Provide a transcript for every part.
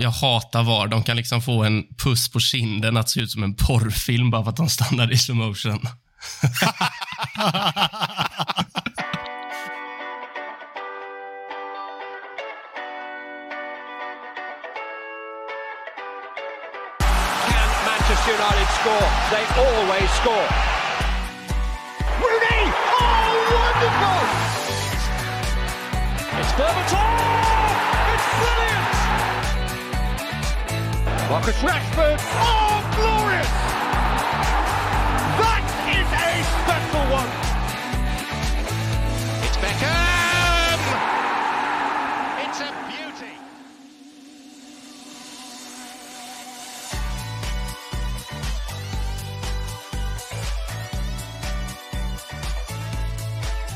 jag hatar VAR. De kan liksom få en puss på kinden att se ut som en porrfilm bara för att de stannar i slow motion. Manchester United score? They always score. Rooney! Oh, wonderful! It's Berbatov! Marcus Rashford! Oh, glorious! That is a special one! It's Beckham! It's a beauty!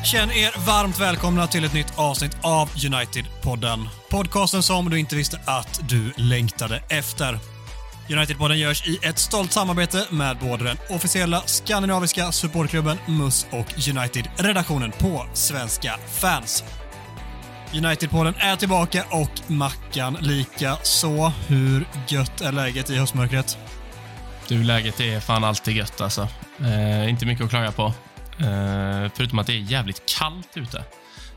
Känn er varmt välkomna till ett nytt avsnitt av United-podden. Podcasten som du inte visste att du längtade efter. United-podden görs i ett stolt samarbete med både den officiella skandinaviska supportklubben MUS och United-redaktionen på Svenska fans. United-podden är tillbaka och Mackan lika så. Hur gött är läget i höstmörkret? Du, läget är fan alltid gött alltså. Eh, inte mycket att klaga på. Eh, förutom att det är jävligt kallt ute.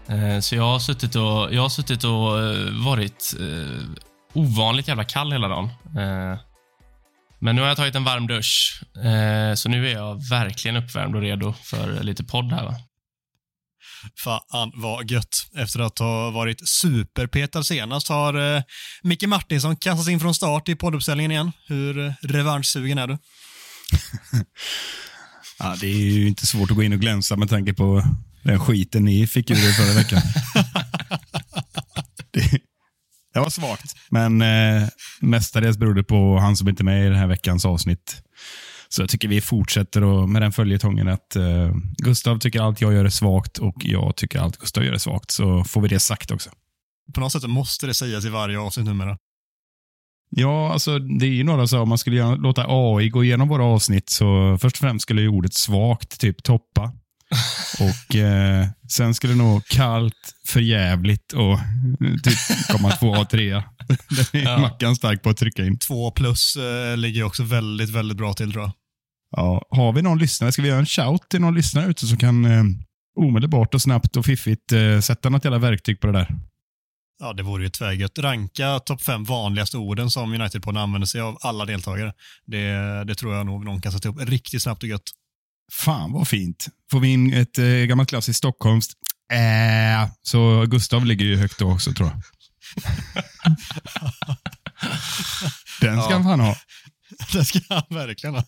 Eh, så jag har suttit och, jag har suttit och eh, varit eh, ovanligt jävla kall hela dagen. Eh, men nu har jag tagit en varm dusch, eh, så nu är jag verkligen uppvärmd och redo för lite podd här. Va? Fan vad gött. Efter att ha varit superpetad senast har eh, Micke Martinsson kastats in från start i podduppställningen igen. Hur eh, revanschsugen är du? Ja, det är ju inte svårt att gå in och glänsa med tanke på den skiten ni fick ur er förra veckan. det, det var svagt, men eh, mestadels beror det på han som inte är med i den här veckans avsnitt. Så jag tycker vi fortsätter och, med den följetongen att eh, Gustav tycker allt jag gör är svagt och jag tycker allt Gustav gör är svagt. Så får vi det sagt också. På något sätt måste det sägas i varje avsnitt numera. Ja, alltså det är ju några så om man skulle låta AI gå igenom våra avsnitt så först och främst skulle ju ordet svagt typ toppa. Och eh, sen skulle nog kallt, förjävligt och eh, typ komma tvåa och trea. Den är Ja. Mackan stark på att trycka in. Två plus eh, ligger också väldigt, väldigt bra till tror jag. Ja, har vi någon lyssnare? Ska vi göra en shout till någon lyssnare ute som kan eh, omedelbart och snabbt och fiffigt eh, sätta något jävla verktyg på det där? Ja, det vore ju tvärgött. Ranka topp fem vanligaste orden som United-podden använder sig av alla deltagare. Det, det tror jag nog någon kan sätta upp riktigt snabbt och gött. Fan vad fint. Får vi in ett eh, gammalt klassiskt stockholmskt äh, så Gustav ligger ju högt då också tror jag. Den ska Ja. han fan ha. Det ska han verkligen ha.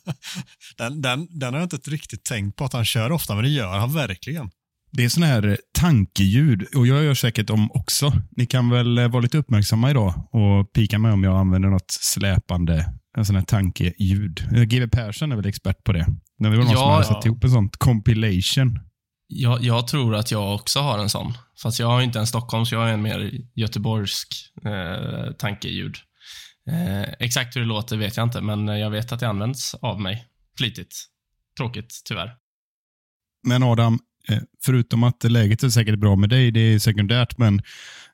Den, den, den har jag inte riktigt tänkt på att han kör ofta, men det gör han verkligen. Det är sån här eh, tankeljud och jag gör säkert dem också. Ni kan väl eh, vara lite uppmärksamma idag och pika mig om jag använder något släpande en sån här tankeljud. Eh, GW Persson är väl expert på det. Vi var någon Ja, som hade ja. satt ihop en sån compilation. Jag, jag tror att jag också har en sån. Fast jag har inte en Stockholm, så jag har en mer göteborgsk eh, tankeljud. Eh, exakt hur det låter vet jag inte, men jag vet att det används av mig flitigt. Tråkigt, tyvärr. Men Adam, eh, förutom att läget är säkert bra med dig, det är sekundärt, men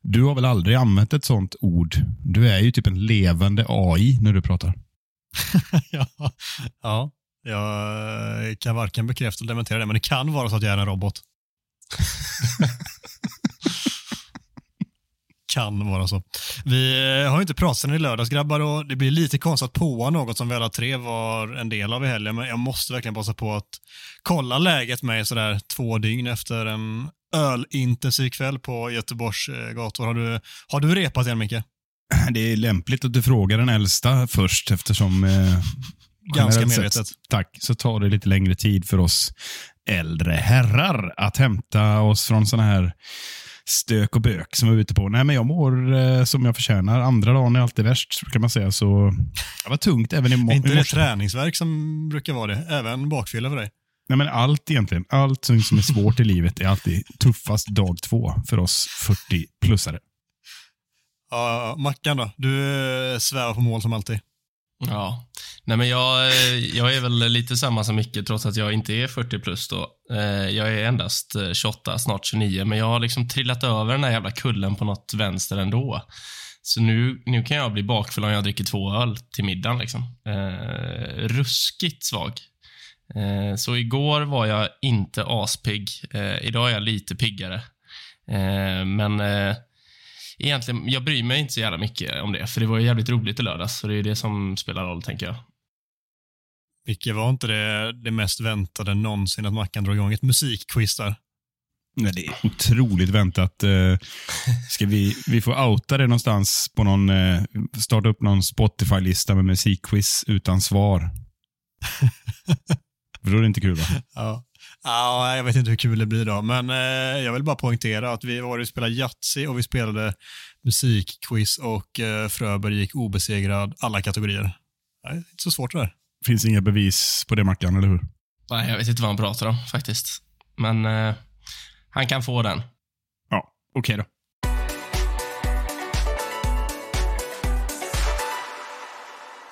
du har väl aldrig använt ett sånt ord? Du är ju typ en levande AI när du pratar. ja, ja, jag kan varken bekräfta eller dementera det, men det kan vara så att jag är en robot. kan vara så. Vi eh, har ju inte pratat sedan i lördags grabbar och det blir lite konstigt att påa något som vi alla tre var en del av i helgen, men jag måste verkligen passa på att kolla läget med sådär två dygn efter en ölintensiv kväll på Göteborgs eh, gator. Har du, har du repat igen Micke? Det är lämpligt att du frågar den äldsta först eftersom eh, Ganska medvetet. Sett, tack. Så tar det lite längre tid för oss äldre herrar att hämta oss från såna här stök och bök som vi är ute på. Nej, men jag mår eh, som jag förtjänar. Andra dagen är alltid värst, kan man säga. Så det var tungt även i, mo- inte i det morse. träningsverk som brukar vara det? Även bakfylla för dig? Nej, men allt egentligen. Allt som som är svårt i livet är alltid tuffast dag två för oss 40-plussare. Ja, Mackan då? Du eh, svävar på mål som alltid. Ja. Nej, men jag, eh, jag är väl lite samma som Micke, trots att jag inte är 40 plus då. Eh, jag är endast 28, snart 29, men jag har liksom trillat över den där jävla kullen på något vänster ändå. Så nu, nu kan jag bli bakfull om jag dricker två öl till middagen. Liksom. Eh, ruskigt svag. Eh, så igår var jag inte aspigg. Eh, idag är jag lite piggare. Eh, men eh, egentligen, jag bryr mig inte så jävla mycket om det, för det var ju jävligt roligt i lördags, så det är det som spelar roll, tänker jag. Micke, var inte det det mest väntade någonsin att Mackan drog igång ett musikquiz där? Nej, det är otroligt väntat. Eh, Ska vi, vi får outa det någonstans på någon, eh, starta upp någon Spotify-lista med musikquiz utan svar. För då är det inte kul va? Ja. Ja, jag vet inte hur kul det blir då, men eh, jag vill bara poängtera att vi var och spelade Yatzy och vi spelade musikquiz och eh, Fröberg gick obesegrad alla kategorier. Det är inte så svårt det där. Finns inga bevis på det Mackan, eller hur? Nej, jag vet inte vad han pratar om, faktiskt. Men eh, han kan få den. Ja, okej då.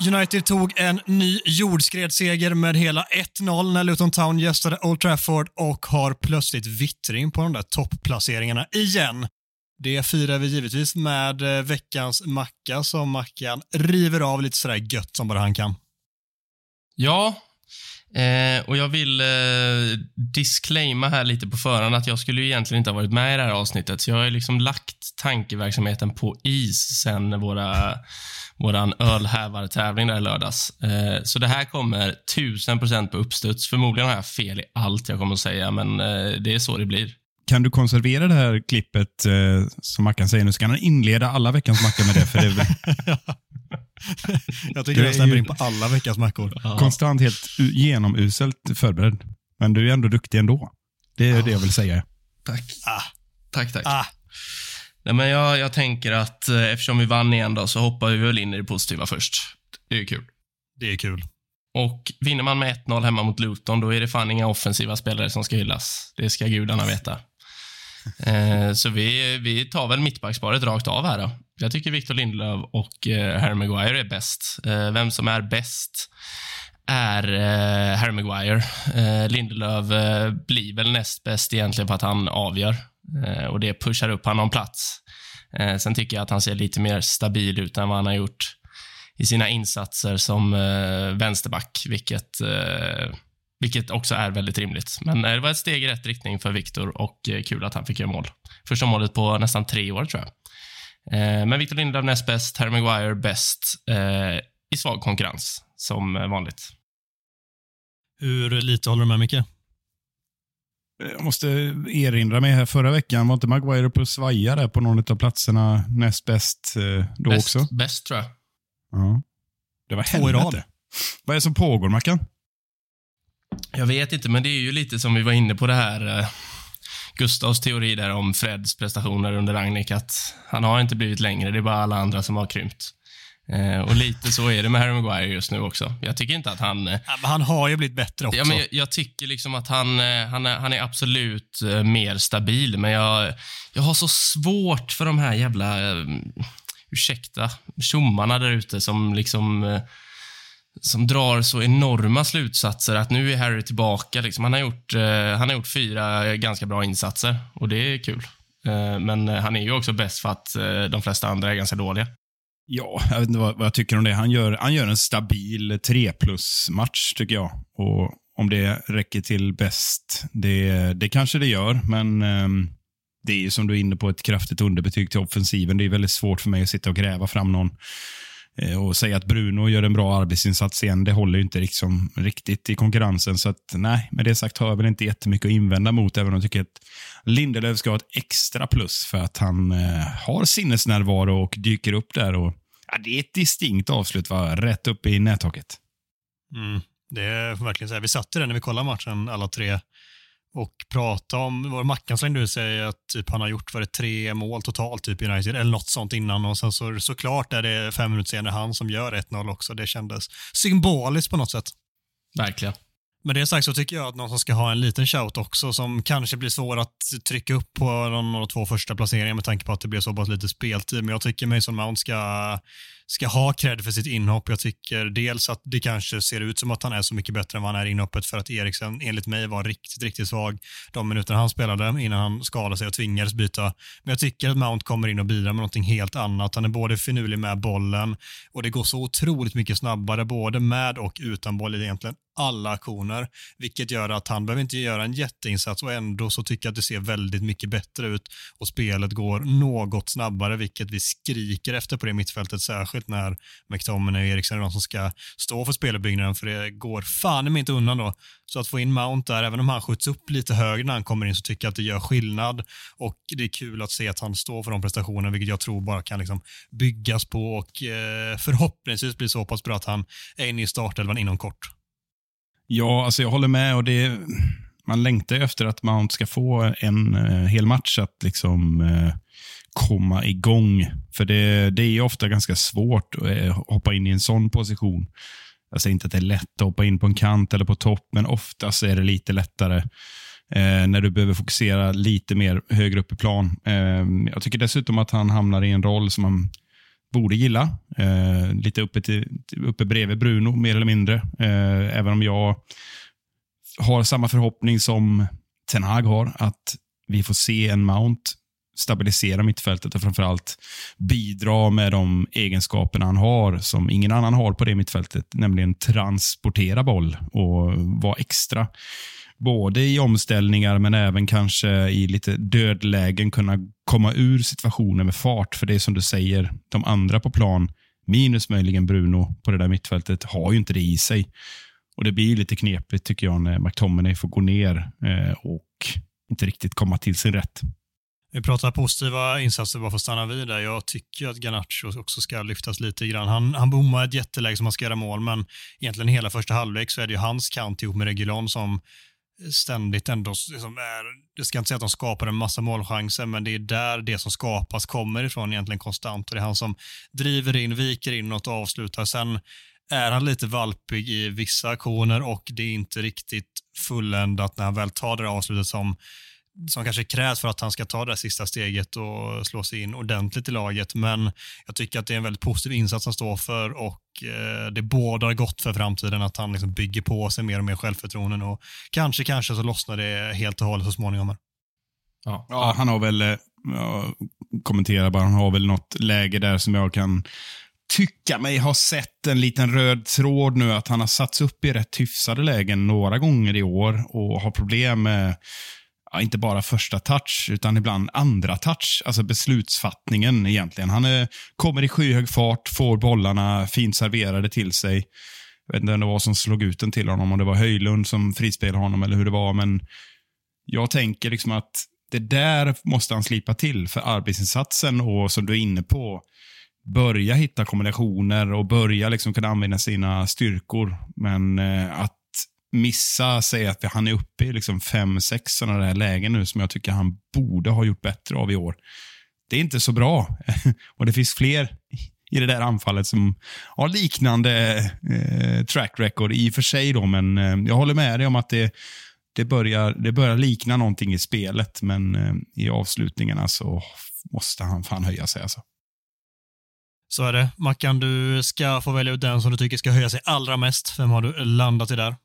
United tog en ny jordskredsseger med hela 1-0 när Luton Town gästade Old Trafford och har plötsligt vittring på de där topplaceringarna igen. Det firar vi givetvis med eh, veckans macka som Mackan river av lite sådär gött som bara han kan. Ja, eh, och jag vill eh, disclaima här lite på förhand att jag skulle ju egentligen inte ha varit med i det här avsnittet, så jag har ju liksom lagt tankeverksamheten på is sen våra, våran ölhävartävling där i lördags. Eh, så det här kommer 1000% på uppstuds. Förmodligen har jag fel i allt jag kommer att säga, men eh, det är så det blir. Kan du konservera det här klippet eh, som Mackan säger nu? Så kan han inleda alla veckans macka med det. För det Jag tycker det stämmer ju- in på alla veckans mackor. konstant helt genomuselt förberedd. Men du är ändå duktig ändå. Det är det jag vill säga. Tack. Ah. Tack, tack. Ah, Nej, men jag, jag tänker att eh, eftersom vi vann igen då, så hoppar vi väl in i det positiva först. Det är kul. det är kul. Och vinner man med 1-0 hemma mot Luton, då är det fan inga offensiva spelare som ska hyllas. Det ska gudarna veta. Eh, så vi, vi tar väl mittbacksparet rakt av här då. Jag tycker Victor Lindelöf och eh, Harry Maguire är bäst. Eh, vem som är bäst är eh, Harry Maguire. Eh, Lindelöf eh, blir väl näst bäst egentligen för att han avgör. Eh, och det pushar upp honom plats. Eh, sen tycker jag att han ser lite mer stabil ut än vad han har gjort i sina insatser som eh, vänsterback, vilket, eh, vilket också är väldigt rimligt. Men eh, det var ett steg i rätt riktning för Viktor och eh, kul att han fick göra mål. Första målet på nästan tre år, tror jag. Eh, men Victor Lindelöf näst bäst, Harry Maguire bäst eh, i svag konkurrens, som vanligt. Hur lite håller du med Micke? Jag måste erinra mig här, förra veckan var inte Maguire uppe och svajade där på någon av platserna näst bäst då bäst, också? Bäst, tror jag. Ja. Det var helvete. Vad är det som pågår, Mackan? Jag vet inte, men det är ju lite som vi var inne på det här eh, Gustavs teori där om Freds prestationer under Ragnik, att han har inte blivit längre, det är bara alla andra som har krympt. Eh, och lite så är det med Harry Maguire just nu också. Jag tycker inte att han... Eh, Ja, han har ju blivit bättre också. ja, men jag, jag tycker liksom att han, eh, han, är, han är absolut eh, mer stabil, men jag, jag har så svårt för de här jävla, ursäkta, tjommarna där ute som liksom som drar så enorma slutsatser att nu är Harry tillbaka. Liksom. Han, har gjort, eh, han har gjort fyra ganska bra insatser och det är kul. Eh, men eh, han är ju också bäst för att eh, de flesta andra är ganska dåliga. Ja, jag vet inte vad, vad jag tycker om det. Han gör, han gör en stabil 3 plus-match, tycker jag. Och om det räcker till bäst, det, det kanske det gör, men ehm, det är ju som du är inne på ett kraftigt underbetyg till offensiven. Det är väldigt svårt för mig att sitta och gräva fram någon Eh, och säga att Bruno gör en bra arbetsinsats igen. Det håller ju inte liksom riktigt i konkurrensen. Så att, nej, med det sagt har jag väl inte jättemycket att invända mot, även om jag tycker att Lindelöf ska ha ett extra plus för att han eh, har sinnesnärvaro och dyker upp där. och ja, Det är ett distinkt avslut, va? rätt upp i nättaket. Mm, det är verkligen så här. Vi satt ju där när vi kollade matchen alla tre och prata om, var Mackan slängde ut sig att typ han har gjort var det tre mål totalt typ i United eller något sånt innan och sen så såklart är det fem minuter senare han som gör 1-0 också. Det kändes symboliskt på något sätt. Verkligen. Med det sagt så tycker jag att någon som ska ha en liten shout också som kanske blir svår att trycka upp på de, de två första placeringarna med tanke på att det blev så pass lite speltid. Men jag tycker Mason Mount ska, ska ha cred för sitt inhopp. Jag tycker dels att det kanske ser ut som att han är så mycket bättre än vad han är i inhoppet för att Eriksen enligt mig var riktigt, riktigt svag de minuter han spelade innan han skadade sig och tvingades byta. Men jag tycker att Mount kommer in och bidrar med någonting helt annat. Han är både finurlig med bollen och det går så otroligt mycket snabbare både med och utan boll egentligen alla aktioner, vilket gör att han behöver inte göra en jätteinsats och ändå så tycker jag att det ser väldigt mycket bättre ut och spelet går något snabbare, vilket vi skriker efter på det mittfältet, särskilt när McTominay och Eriksen är de som ska stå för speluppbyggnaden, för det går fan inte undan då. Så att få in Mount där, även om han skjuts upp lite högre när han kommer in, så tycker jag att det gör skillnad och det är kul att se att han står för de prestationerna, vilket jag tror bara kan liksom byggas på och eh, förhoppningsvis bli så pass bra att han är inne i startelvan inom kort. Ja, alltså jag håller med. och det Man längtar efter att Mount ska få en eh, hel match att liksom eh, komma igång. För det, det är ofta ganska svårt att eh, hoppa in i en sån position. Jag säger inte att det är lätt att hoppa in på en kant eller på topp, men oftast är det lite lättare eh, när du behöver fokusera lite mer högre upp i plan. Eh, jag tycker dessutom att han hamnar i en roll som han borde gilla. Eh, lite uppe, till, uppe bredvid Bruno, mer eller mindre. Eh, även om jag har samma förhoppning som Ten Hag har, att vi får se en Mount stabilisera mittfältet och framförallt bidra med de egenskaperna han har som ingen annan har på det mittfältet, nämligen transportera boll och vara extra både i omställningar men även kanske i lite dödlägen kunna komma ur situationen med fart. För det är som du säger, de andra på plan, minus möjligen Bruno på det där mittfältet, har ju inte det i sig. Och Det blir lite knepigt tycker jag när McTominay får gå ner eh, och inte riktigt komma till sin rätt. Vi pratar positiva insatser bara för att stanna vid där. Jag tycker att Garnacho också ska lyftas lite grann. Han, han bommar ett jätteläge som han ska göra mål, men egentligen hela första halvlek så är det ju hans kant ihop med Regulon som ständigt ändå, liksom är, jag ska inte säga att de skapar en massa målchanser, men det är där det som skapas kommer ifrån egentligen konstant. Och det är han som driver in, viker in och avslutar. Sen är han lite valpig i vissa aktioner och det är inte riktigt fulländat när han väl tar det avslutet som som kanske krävs för att han ska ta det sista steget och slå sig in ordentligt i laget. Men jag tycker att det är en väldigt positiv insats han står för och eh, det bådar gott för framtiden att han liksom bygger på sig mer och mer självförtroende och kanske, kanske så lossnar det helt och hållet så småningom. Ja, ja han har väl, eh, ja, kommentera bara, han har väl något läge där som jag kan tycka mig ha sett en liten röd tråd nu, att han har satts upp i rätt hyfsade lägen några gånger i år och har problem med ja, inte bara första touch, utan ibland andra touch. Alltså beslutsfattningen egentligen. Han är, kommer i skyhög fart, får bollarna fint serverade till sig. Jag vet inte vem det var som slog ut den till honom, om det var Höjlund som frispelade honom eller hur det var, men jag tänker liksom att det där måste han slipa till för arbetsinsatsen och som du är inne på, börja hitta kombinationer och börja liksom kunna använda sina styrkor. Men eh, att missa, säga att han är uppe i liksom fem, sex sådana där lägen nu som jag tycker han borde ha gjort bättre av i år. Det är inte så bra. och det finns fler i det där anfallet som har liknande eh, track record i och för sig. Då, men eh, jag håller med dig om att det, det, börjar, det börjar likna någonting i spelet, men eh, i avslutningarna så måste han fan höja sig. Alltså. Så är det. Mackan, du ska få välja ut den som du tycker ska höja sig allra mest. Vem har du landat i där?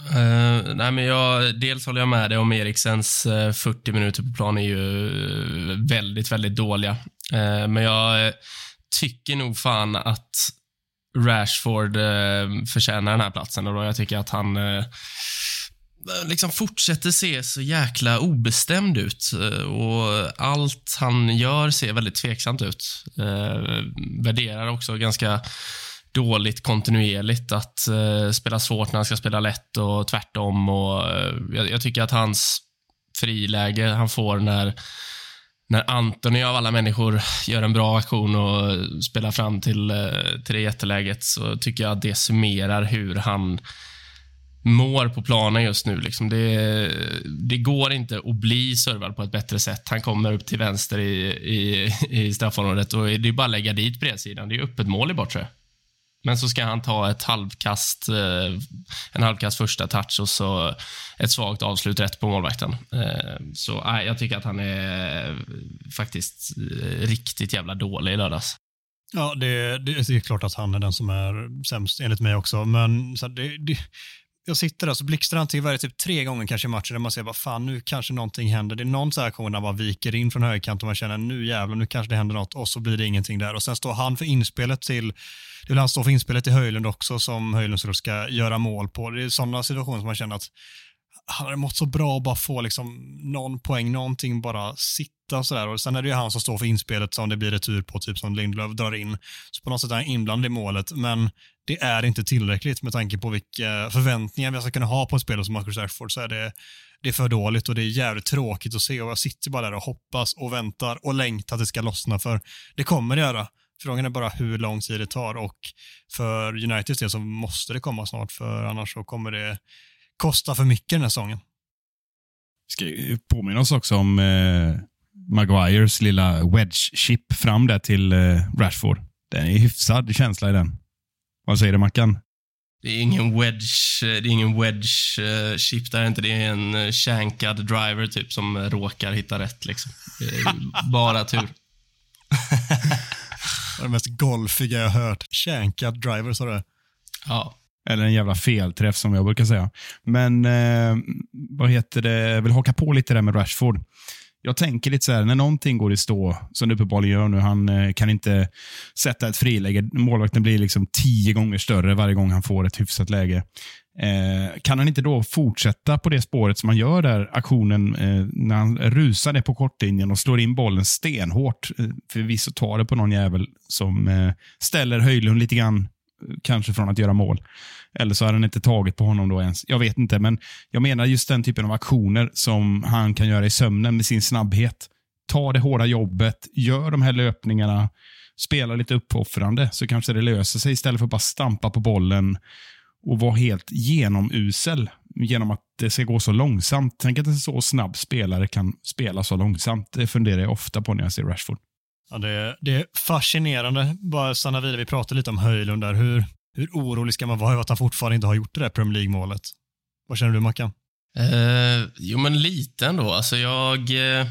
Uh, nej, men jag, dels håller jag med dig om Eriksens eh, uh, 40 minuter på plan är ju eh, väldigt, väldigt dåliga. Uh, men jag tycker nog fan att Rashford förtjänar den här platsen och då jag tycker att han liksom fortsätter se så jäkla obestämd ut och allt han gör ser väldigt tveksamt ut. värderar också ganska dåligt kontinuerligt att eh, spela svårt när han ska spela lätt och tvärtom. Och, eh, jag, jag, tycker att hans friläge han får när, när Antoni av alla människor gör en bra aktion och spelar fram till, eh, till det jätteläget så tycker jag att det summerar hur han mår på planen just nu. Liksom. Det, det, går inte att bli servad på ett bättre sätt. Han kommer upp till vänster i, i, i straffområdet och det är bara att lägga dit bredsidan. Det är öppet mål i bortre. Men så ska han ta ett halvkast, eh, en halvkast första touch och så ett svagt avslut rätt på målvakten. Eh, så jag tycker att han är faktiskt eh, riktigt jävla dålig i lördags. Ja, det, det, det är klart att han är den som är sämst enligt mig också, men så det, det, jag sitter där så blixtrar han till varje typ tre gånger kanske i matchen där man ser vad fan nu kanske någonting händer. Det är någon så här aktion där han bara viker in från högerkant och man känner nu jävlar nu kanske det händer något och så blir det ingenting där och sen står han för inspelet till det vill han stå för inspelet till Höjlund också som Höjlund ska göra mål på. Det är sådana situationer som man känner att han hade mått så bra att bara få liksom någon poäng, någonting bara sitta och sådär. Och sen är det ju han som står för inspelet som det blir retur på, typ som Lindelöf drar in. Så på något sätt är han inblandad i målet, men det är inte tillräckligt med tanke på vilka förväntningar vi ska kunna ha på en spelare som Marcus Rashford så är det, det är för dåligt och det är jävligt tråkigt att se och jag sitter bara där och hoppas och väntar och längtar att det ska lossna för det kommer det göra. Frågan är bara hur lång tid det tar och för Uniteds del så måste det komma snart för annars så kommer det kosta för mycket den här säsongen. Ska påminna oss också om eh, Maguires lilla wedge-chip fram där till eh, Rashford. Det är en hyfsad känsla i den. Vad säger du Mackan? Det är ingen wedge, det är ingen wedge uh, chip där inte. Det är en uh, shankad driver typ som råkar hitta rätt liksom. bara tur. det är det mest golfiga jag hört. Shankad driver, sa du? Ja. Eller en jävla felträff som jag brukar säga. Men eh, vad heter det, jag vill haka på lite där med Rashford. Jag tänker lite så här, när någonting går i stå, som det uppenbarligen gör nu, han eh, kan inte sätta ett friläge. Målvakten blir liksom tio gånger större varje gång han får ett hyfsat läge. Eh, kan han inte då fortsätta på det spåret som han gör där, aktionen, eh, när han rusar ner på kortlinjen och slår in bollen stenhårt? Eh, förvisso tar det på någon jävel som eh, ställer Höjlund lite grann eh, kanske från att göra mål. Eller så har den inte tagit på honom då ens. Jag vet inte, men jag menar just den typen av aktioner som han kan göra i sömnen med sin snabbhet. Ta det hårda jobbet, gör de här löpningarna, spela lite uppoffrande så kanske det löser sig istället för att bara stampa på bollen och vara helt genomusel genom att det ska gå så långsamt. Tänk att en så snabb spelare kan spela så långsamt. Det funderar jag ofta på när jag ser Rashford. Ja, det, det är fascinerande. Bara stanna vidare, vi pratade lite om Höjlund där. Hur, hur orolig ska man vara över att han fortfarande inte har gjort det där Premier League-målet? Vad känner du, Mackan? Eh, jo, men lite ändå. Alltså, jag... eh,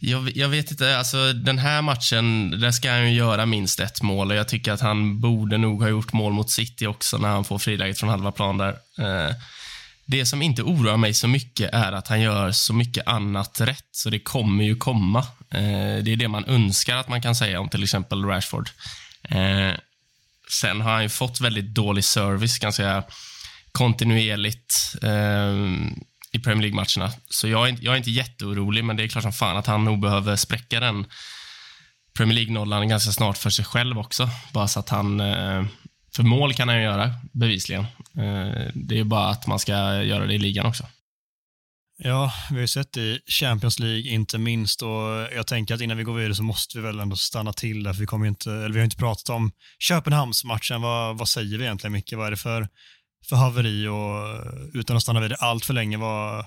jag, jag, vet inte. Alltså, den här matchen, där ska han ju göra minst ett mål och jag tycker att han borde nog ha gjort mål mot City också när han får friläget från halva plan där. Eh, det som inte oroar mig så mycket är att han gör så mycket annat rätt, så det kommer ju komma. Eh, det är det man önskar att man kan säga om till exempel Rashford. Eh, Sen har han ju fått väldigt dålig service, kan säga, kontinuerligt eh, i Premier League-matcherna. Så jag är, jag är inte jätteorolig, men det är klart som fan att han nog behöver spräcka den Premier League-nollan ganska snart för sig själv också. Bara så att han eh, för mål kan han göra, bevisligen. Eh, det är bara att man ska göra det i ligan också. Ja, vi har ju sett det i Champions League inte minst och jag tänker att innan vi går vidare så måste vi väl ändå stanna till där, för vi, kommer inte, eller vi har inte pratat om Köpenhamnsmatchen. Vad, vad säger vi egentligen Micke? Vad är det för, för haveri och utan att stanna vid det allt för länge, vad,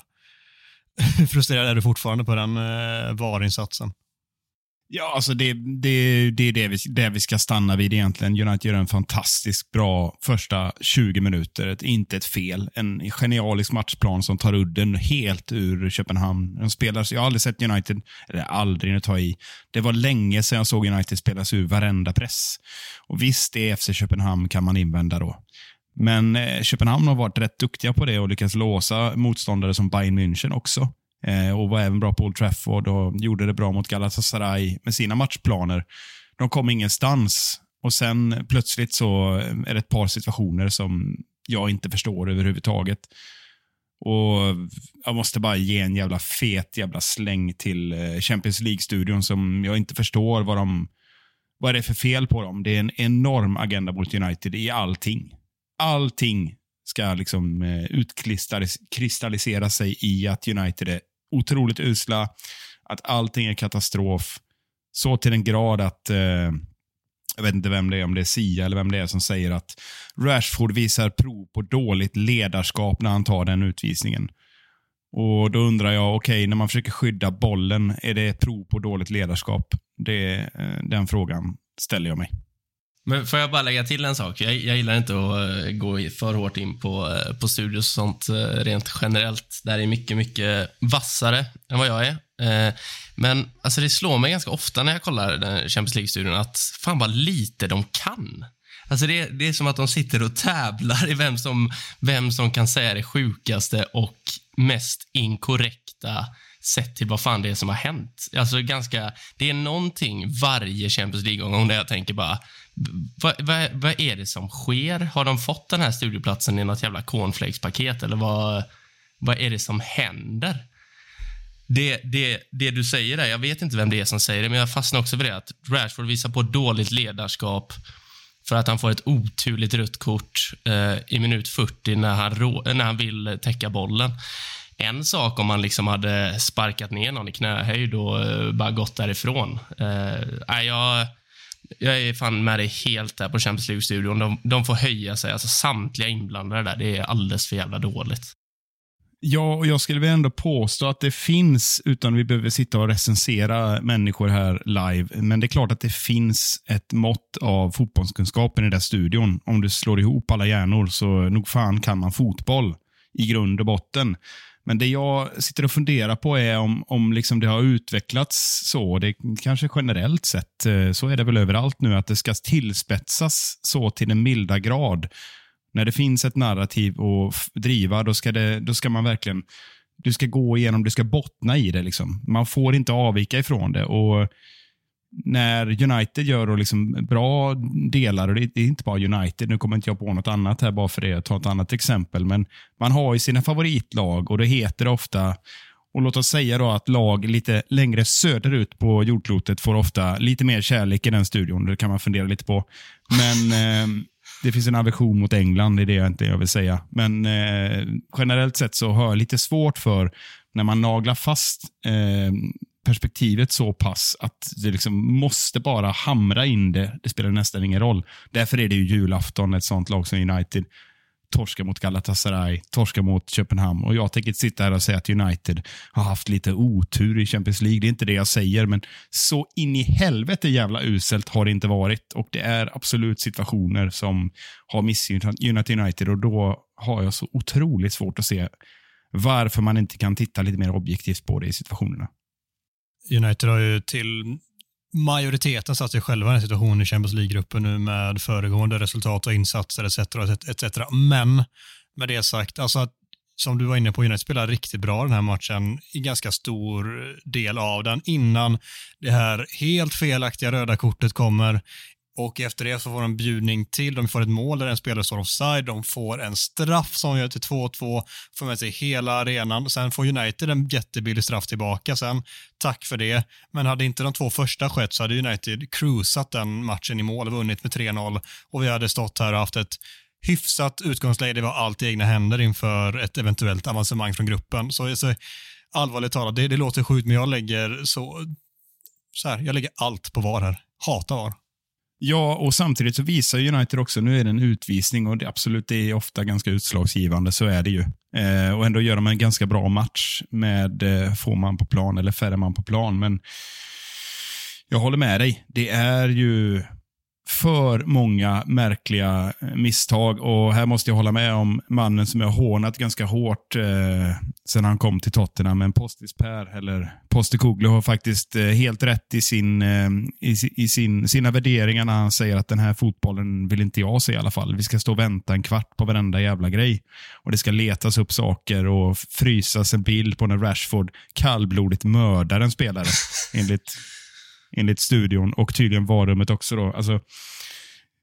hur frustrerad är du fortfarande på den eh, VAR-insatsen? Ja, alltså det, det, det är det vi, det vi ska stanna vid egentligen. United gör en fantastiskt bra första 20 minuter. Ett, inte ett fel. En genialisk matchplan som tar udden helt ur Köpenhamn. De spelar, jag har aldrig sett United, eller aldrig, nu tar i. Det var länge sedan jag såg United spelas ur varenda press. Och visst, det är FC Köpenhamn kan man invända då. Men eh, Köpenhamn har varit rätt duktiga på det och lyckats låsa motståndare som Bayern München också. Eh, och var även bra på Old Trafford och gjorde det bra mot Galatasaray med sina matchplaner. De kom ingenstans och sen plötsligt så är det ett par situationer som jag inte förstår överhuvudtaget. Och Jag måste bara ge en jävla fet jävla släng till eh, Champions League-studion som jag inte förstår vad de vad är det för fel på dem. Det är en enorm agenda mot United i allting. Allting ska liksom eh, utkristallisera sig i att United är otroligt usla, att allting är katastrof. Så till den grad att, eh, jag vet inte vem det är, om det är Sia eller vem det är som säger att Rashford visar prov på dåligt ledarskap när han tar den utvisningen. Och Då undrar jag, okej, okay, när man försöker skydda bollen, är det prov på dåligt ledarskap? Det, eh, den frågan ställer jag mig. Men får jag bara lägga till en sak? Jag, jag gillar inte att eh, gå för hårt in på, eh, på studios och sånt eh, rent generellt. Där är mycket, mycket vassare än vad jag är. men alltså det slår mig ganska ofta när jag kollar den Champions League-studion att fan vad lite de kan. Alltså det, det är som att de sitter och tävlar i vem som, vem som kan säga det sjukaste och mest inkorrekta sett till vad fan det är som har hänt. Alltså ganska, det är någonting varje Champions League-omgång där jag tänker bara, vad, vad, vad är det som sker? Har de fått den här studioplatsen i något jävla cornflakes-paket eller vad, vad är det som händer? Det, det, det du säger där, jag vet inte vem det är som säger det, men jag fastnar också vid det att Rashford visar på dåligt ledarskap för att han får ett oturligt rött kort eh, i minut 40 när han, rå, när han vill täcka bollen. En sak om han liksom hade sparkat ner någon i knähöjd och eh, bara gått därifrån. Eh, jag, jag är fan med dig helt där på Champions League-studion. De, de får höja sig. Alltså, samtliga inblandade där, det är alldeles för jävla dåligt. Ja, och jag skulle väl ändå påstå att det finns, utan vi behöver sitta och recensera människor här live, men det är klart att det finns ett mått av fotbollskunskapen i den där studion. Om du slår ihop alla hjärnor så nog fan kan man fotboll i grund och botten. Men det jag sitter och funderar på är om, om liksom det har utvecklats så. Det kanske generellt sett, eh, så är det väl överallt nu, att det ska tillspetsas så till den milda grad. När det finns ett narrativ att driva, då ska, det, då ska man verkligen du ska gå igenom, du ska bottna i det. Liksom. Man får inte avvika ifrån det. Och när United gör liksom bra delar, och det är inte bara United, nu kommer inte jag på något annat här bara för det, ta ett annat exempel, men man har ju sina favoritlag och det heter ofta, och låt oss säga då att lag lite längre söderut på jordklotet får ofta lite mer kärlek i den studion. Det kan man fundera lite på. Men eh, det finns en aversion mot England, det är det jag inte jag vill säga. Men eh, generellt sett så har jag lite svårt för när man naglar fast eh, perspektivet så pass att det liksom måste bara hamra in det. Det spelar nästan ingen roll. Därför är det ju julafton, ett sånt lag som United torska mot Galatasaray, torska mot Köpenhamn. Och Jag tänker inte sitta här och säga att United har haft lite otur i Champions League. Det är inte det jag säger, men så in i helvete jävla uselt har det inte varit. Och Det är absolut situationer som har missgynnat United och då har jag så otroligt svårt att se varför man inte kan titta lite mer objektivt på det i situationerna. United har ju till majoriteten satt sig själva i en situation i Champions League-gruppen nu med föregående resultat och insatser etc. etc. Men med det sagt, alltså att, som du var inne på, United spelar riktigt bra den här matchen i ganska stor del av den innan det här helt felaktiga röda kortet kommer och efter det så får de en bjudning till. De får ett mål där en spelare står offside. De får en straff som gör till 2-2. Får med sig hela arenan. Sen får United en jättebillig straff tillbaka sen. Tack för det. Men hade inte de två första skett så hade United cruisat den matchen i mål och vunnit med 3-0. Och vi hade stått här och haft ett hyfsat utgångsläge. Det var allt i egna händer inför ett eventuellt avancemang från gruppen. Så, så allvarligt talat, det, det låter sjukt men jag lägger så, så här, jag lägger allt på VAR här. Hatar VAR. Ja, och samtidigt så visar United också, nu är det en utvisning och det, absolut, det är ofta ganska utslagsgivande, så är det ju. Eh, och ändå gör de en ganska bra match med eh, få man på plan eller färre man på plan. Men jag håller med dig. Det är ju för många märkliga eh, misstag och här måste jag hålla med om mannen som jag hånat ganska hårt eh, sen han kom till Tottenham. Men Postis Per, eller Postekoglu, har faktiskt eh, helt rätt i, sin, eh, i, i, sin, sina värderingar när han säger att den här fotbollen vill inte jag se i alla fall. Vi ska stå och vänta en kvart på varenda jävla grej. Och Det ska letas upp saker och frysas en bild på när Rashford kallblodigt mördar en spelare, enligt enligt studion och tydligen varummet också. Då. Alltså,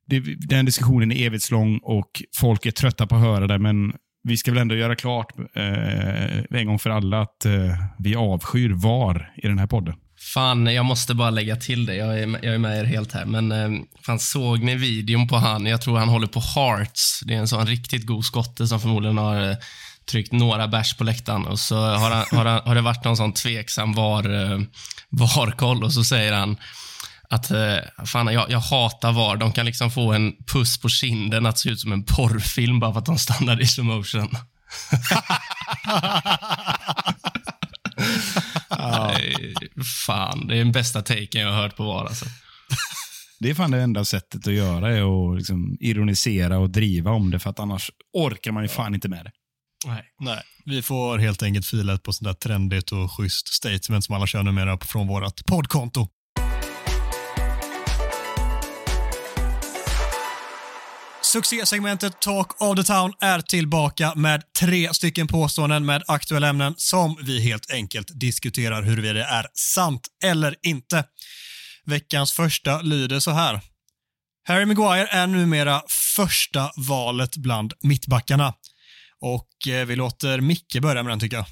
det, den diskussionen är evighetslång och folk är trötta på att höra det, men vi ska väl ändå göra klart eh, en gång för alla att eh, vi avskyr VAR i den här podden. Fan, jag måste bara lägga till det. Jag är, jag är med er helt här. Men eh, fan, såg ni videon på han? Jag tror han håller på Hearts. Det är en sån riktigt god skotte som förmodligen har eh, tryckt några bärs på läktaren och så har, han, har, han, har det varit någon sån tveksam var, eh, VAR-koll och så säger han att eh, fan, jag, jag hatar VAR. De kan liksom få en puss på kinden att se ut som en porrfilm bara för att de stannar i slow motion. ja. fan, det är den bästa taken jag har hört på VAR alltså. Det är fan det enda sättet att göra, är att liksom ironisera och driva om det, för att annars orkar man ju fan inte med det. Nej. Nej, vi får helt enkelt fila på sånt där trendigt och schysst statement som alla kör numera från vårt poddkonto. Succésegmentet Talk of the Town är tillbaka med tre stycken påståenden med aktuella ämnen som vi helt enkelt diskuterar huruvida det är sant eller inte. Veckans första lyder så här. Harry Maguire är numera första valet bland mittbackarna. Och eh, vi låter Micke börja med den tycker jag.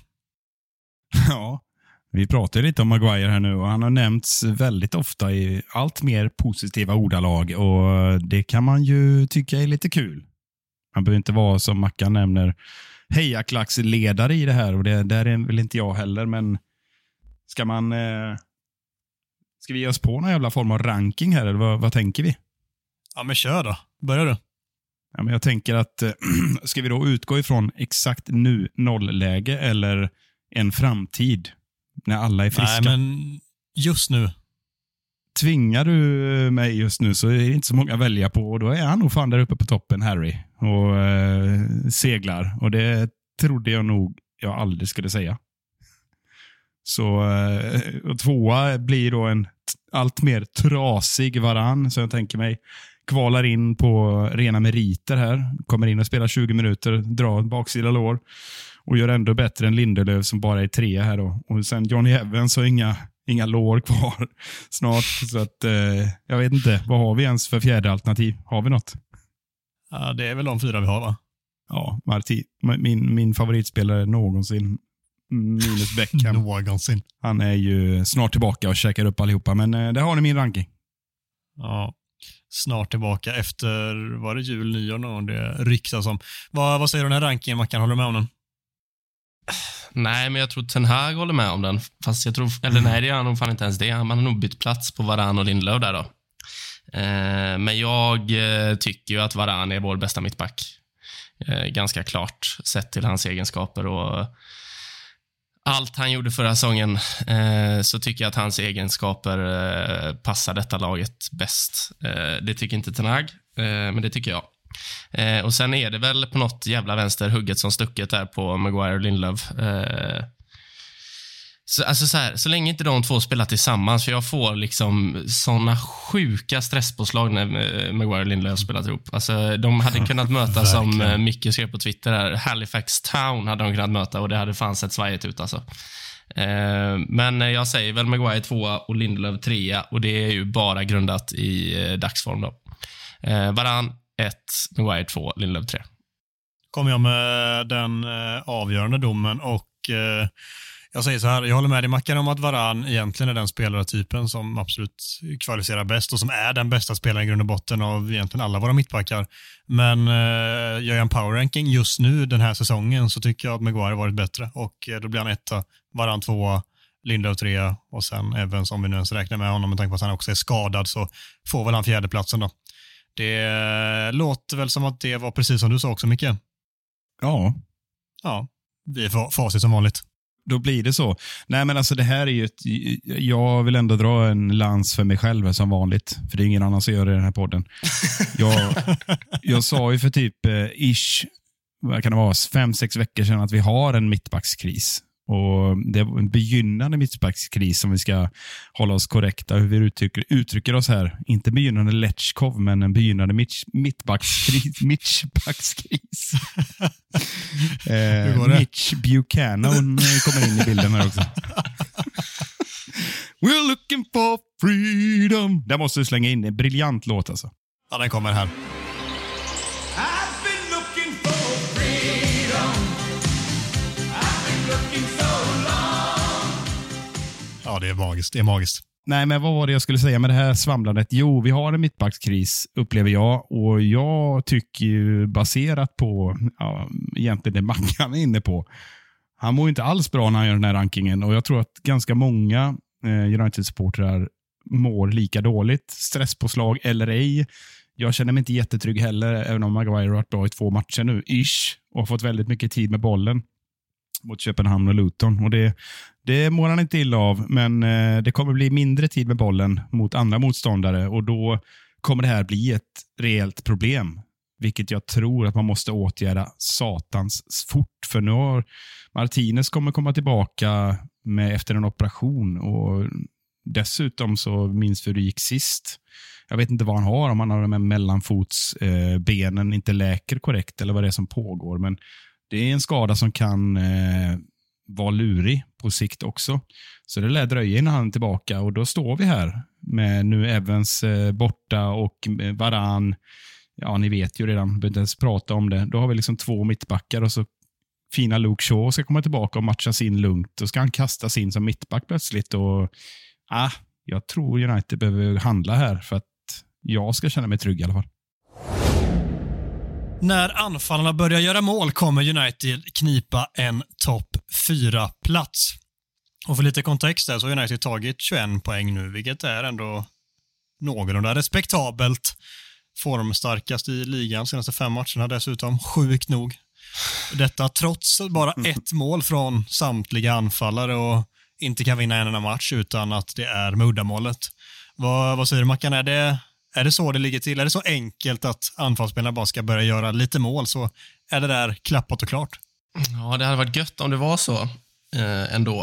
Ja, vi pratar lite om Maguire här nu och han har nämnts väldigt ofta i allt mer positiva ordalag och det kan man ju tycka är lite kul. Han behöver inte vara som Mackan nämner hejaklacksledare i det här och det där är väl inte jag heller, men ska man... Eh, ska vi ge oss på någon jävla form av ranking här eller vad, vad tänker vi? Ja, men kör då. Börja du. Ja, men jag tänker att, eh, ska vi då utgå ifrån exakt nu nollläge eller en framtid när alla är friska? Nej, men just nu. Tvingar du mig just nu så är det inte så många att välja på och då är han nog fan där uppe på toppen, Harry, och eh, seglar. Och det trodde jag nog jag aldrig skulle säga. Så eh, tvåa blir då en allt mer trasig varann, så jag tänker mig kvalar in på rena meriter här. Kommer in och spelar 20 minuter, drar baksida lår och gör ändå bättre än Lindelöf som bara är tre här då. Och sen Johnny Evans har inga, inga lår kvar snart. Så att, eh, jag vet inte, vad har vi ens för fjärde alternativ? Har vi något? Ja, det är väl de fyra vi har va? Ja, Marti, min, min favoritspelare någonsin, minus Beckham. Någonsin. Han är ju snart tillbaka och käkar upp allihopa, men eh, där har ni min ranking. Ja. Snart tillbaka efter, var det jul, nyår någon det ryktas om. Vad, vad säger du om den här rankingen Mackan? Håller du med om den? Nej, men jag tror Ten Hag håller med om den. Fast jag tror, eller nej, det gör han nog fan inte ens det. Man har nog bytt plats på Varan och Lindelöf där då. Eh, men jag eh, tycker ju att Varan är vår bästa mittback. Eh, ganska klart, sett till hans egenskaper och allt han gjorde förra säsongen, eh, så tycker jag att hans egenskaper eh, passar detta laget bäst. Eh, det tycker inte Tenag, eh, men det tycker jag. Eh, och sen är det väl på något jävla vänster hugget som stucket där på Maguire och Lindelöf. Eh, så, alltså så, här, så länge inte de två spelar tillsammans, för jag får liksom såna sjuka stresspåslag när eh, Maguire och Lindelöf spelat ihop. Alltså, de hade kunnat möta, som eh, Micke skrev på Twitter, här, Halifax Town hade de kunnat möta och det hade fan sett svajigt ut. Alltså. Eh, men eh, jag säger väl Maguire tvåa och Lindelöf trea och det är ju bara grundat i eh, dagsform. Då. Eh, Varann ett, Maguire två, Lindelöf tre. kommer jag med den avgörande domen och jag säger så här, jag håller med dig Mackan om att Varan egentligen är den spelartypen som absolut kvalificerar bäst och som är den bästa spelaren i grund och botten av egentligen alla våra mittbackar. Men eh, gör jag en power ranking just nu den här säsongen så tycker jag att Maguire varit bättre och eh, då blir han etta, Varan tvåa, Lindelöf trea och sen Evans om vi nu ens räknar med honom med tanke på att han också är skadad så får väl han fjärdeplatsen då. Det eh, låter väl som att det var precis som du sa också Micke. Ja, Ja, vi är fa- facit som vanligt. Då blir det så. Nej, men alltså det här är ju ett... Jag vill ändå dra en lans för mig själv som vanligt. För det är ingen annan som gör det i den här podden. Jag, jag sa ju för typ eh, ish, vad kan det vara, fem, sex veckor sedan att vi har en mittbackskris. Och Det är en begynnande mittbackskris som vi ska hålla oss korrekta hur vi uttrycker, uttrycker oss här. Inte begynnande Letchkov, men en begynnande mitch, mittbackskris. mittbackskris. Eh? Mitch Buchanan kommer in i bilden här också. We're looking for freedom. Där måste du slänga in en briljant låt alltså. Ja, den kommer här. Ja, det är magiskt. Det är magiskt. Nej, men vad var det jag skulle säga med det här svamlandet? Jo, vi har en mittbackskris, upplever jag. Och jag tycker ju, baserat på ja, egentligen det Mackan är inne på, han mår ju inte alls bra när han gör den här rankingen. Och jag tror att ganska många eh, United-supportrar mår lika dåligt. Stresspåslag eller ej. Jag känner mig inte jättetrygg heller, även om Maguire har varit bra i två matcher nu, ish, och har fått väldigt mycket tid med bollen mot Köpenhamn och Luton. Och det, det mår han inte illa av, men eh, det kommer bli mindre tid med bollen mot andra motståndare och då kommer det här bli ett reellt problem. Vilket jag tror att man måste åtgärda satans fort. För nu har Martinez kommer komma tillbaka med, efter en operation och dessutom så minns vi hur det gick sist. Jag vet inte vad han har, om han har de här mellanfotsbenen eh, inte läker korrekt eller vad det är som pågår. Men det är en skada som kan eh, vara lurig på sikt också. Så det lär dröja innan han är tillbaka och då står vi här med nu Evans eh, borta och eh, Varan. Ja, ni vet ju redan, behöver inte ens prata om det. Då har vi liksom två mittbackar och så fina Luke Shaw ska komma tillbaka och matchas in lugnt. Då ska han kastas in som mittback plötsligt. Och, ah, jag tror United behöver handla här för att jag ska känna mig trygg i alla fall. När anfallarna börjar göra mål kommer United knipa en topp 4-plats. Och för lite kontext där så har United tagit 21 poäng nu, vilket är ändå någorlunda respektabelt. Formstarkast i ligan senaste fem matcherna dessutom, sjukt nog. Detta trots bara ett mål från samtliga anfallare och inte kan vinna en enda match utan att det är med uddamålet. Vad, vad säger du Mackan? Är det, är det så det ligger till? Är det så enkelt att anfallsspelarna bara ska börja göra lite mål så är det där klappat och klart? Ja, det hade varit gött om det var så eh, ändå.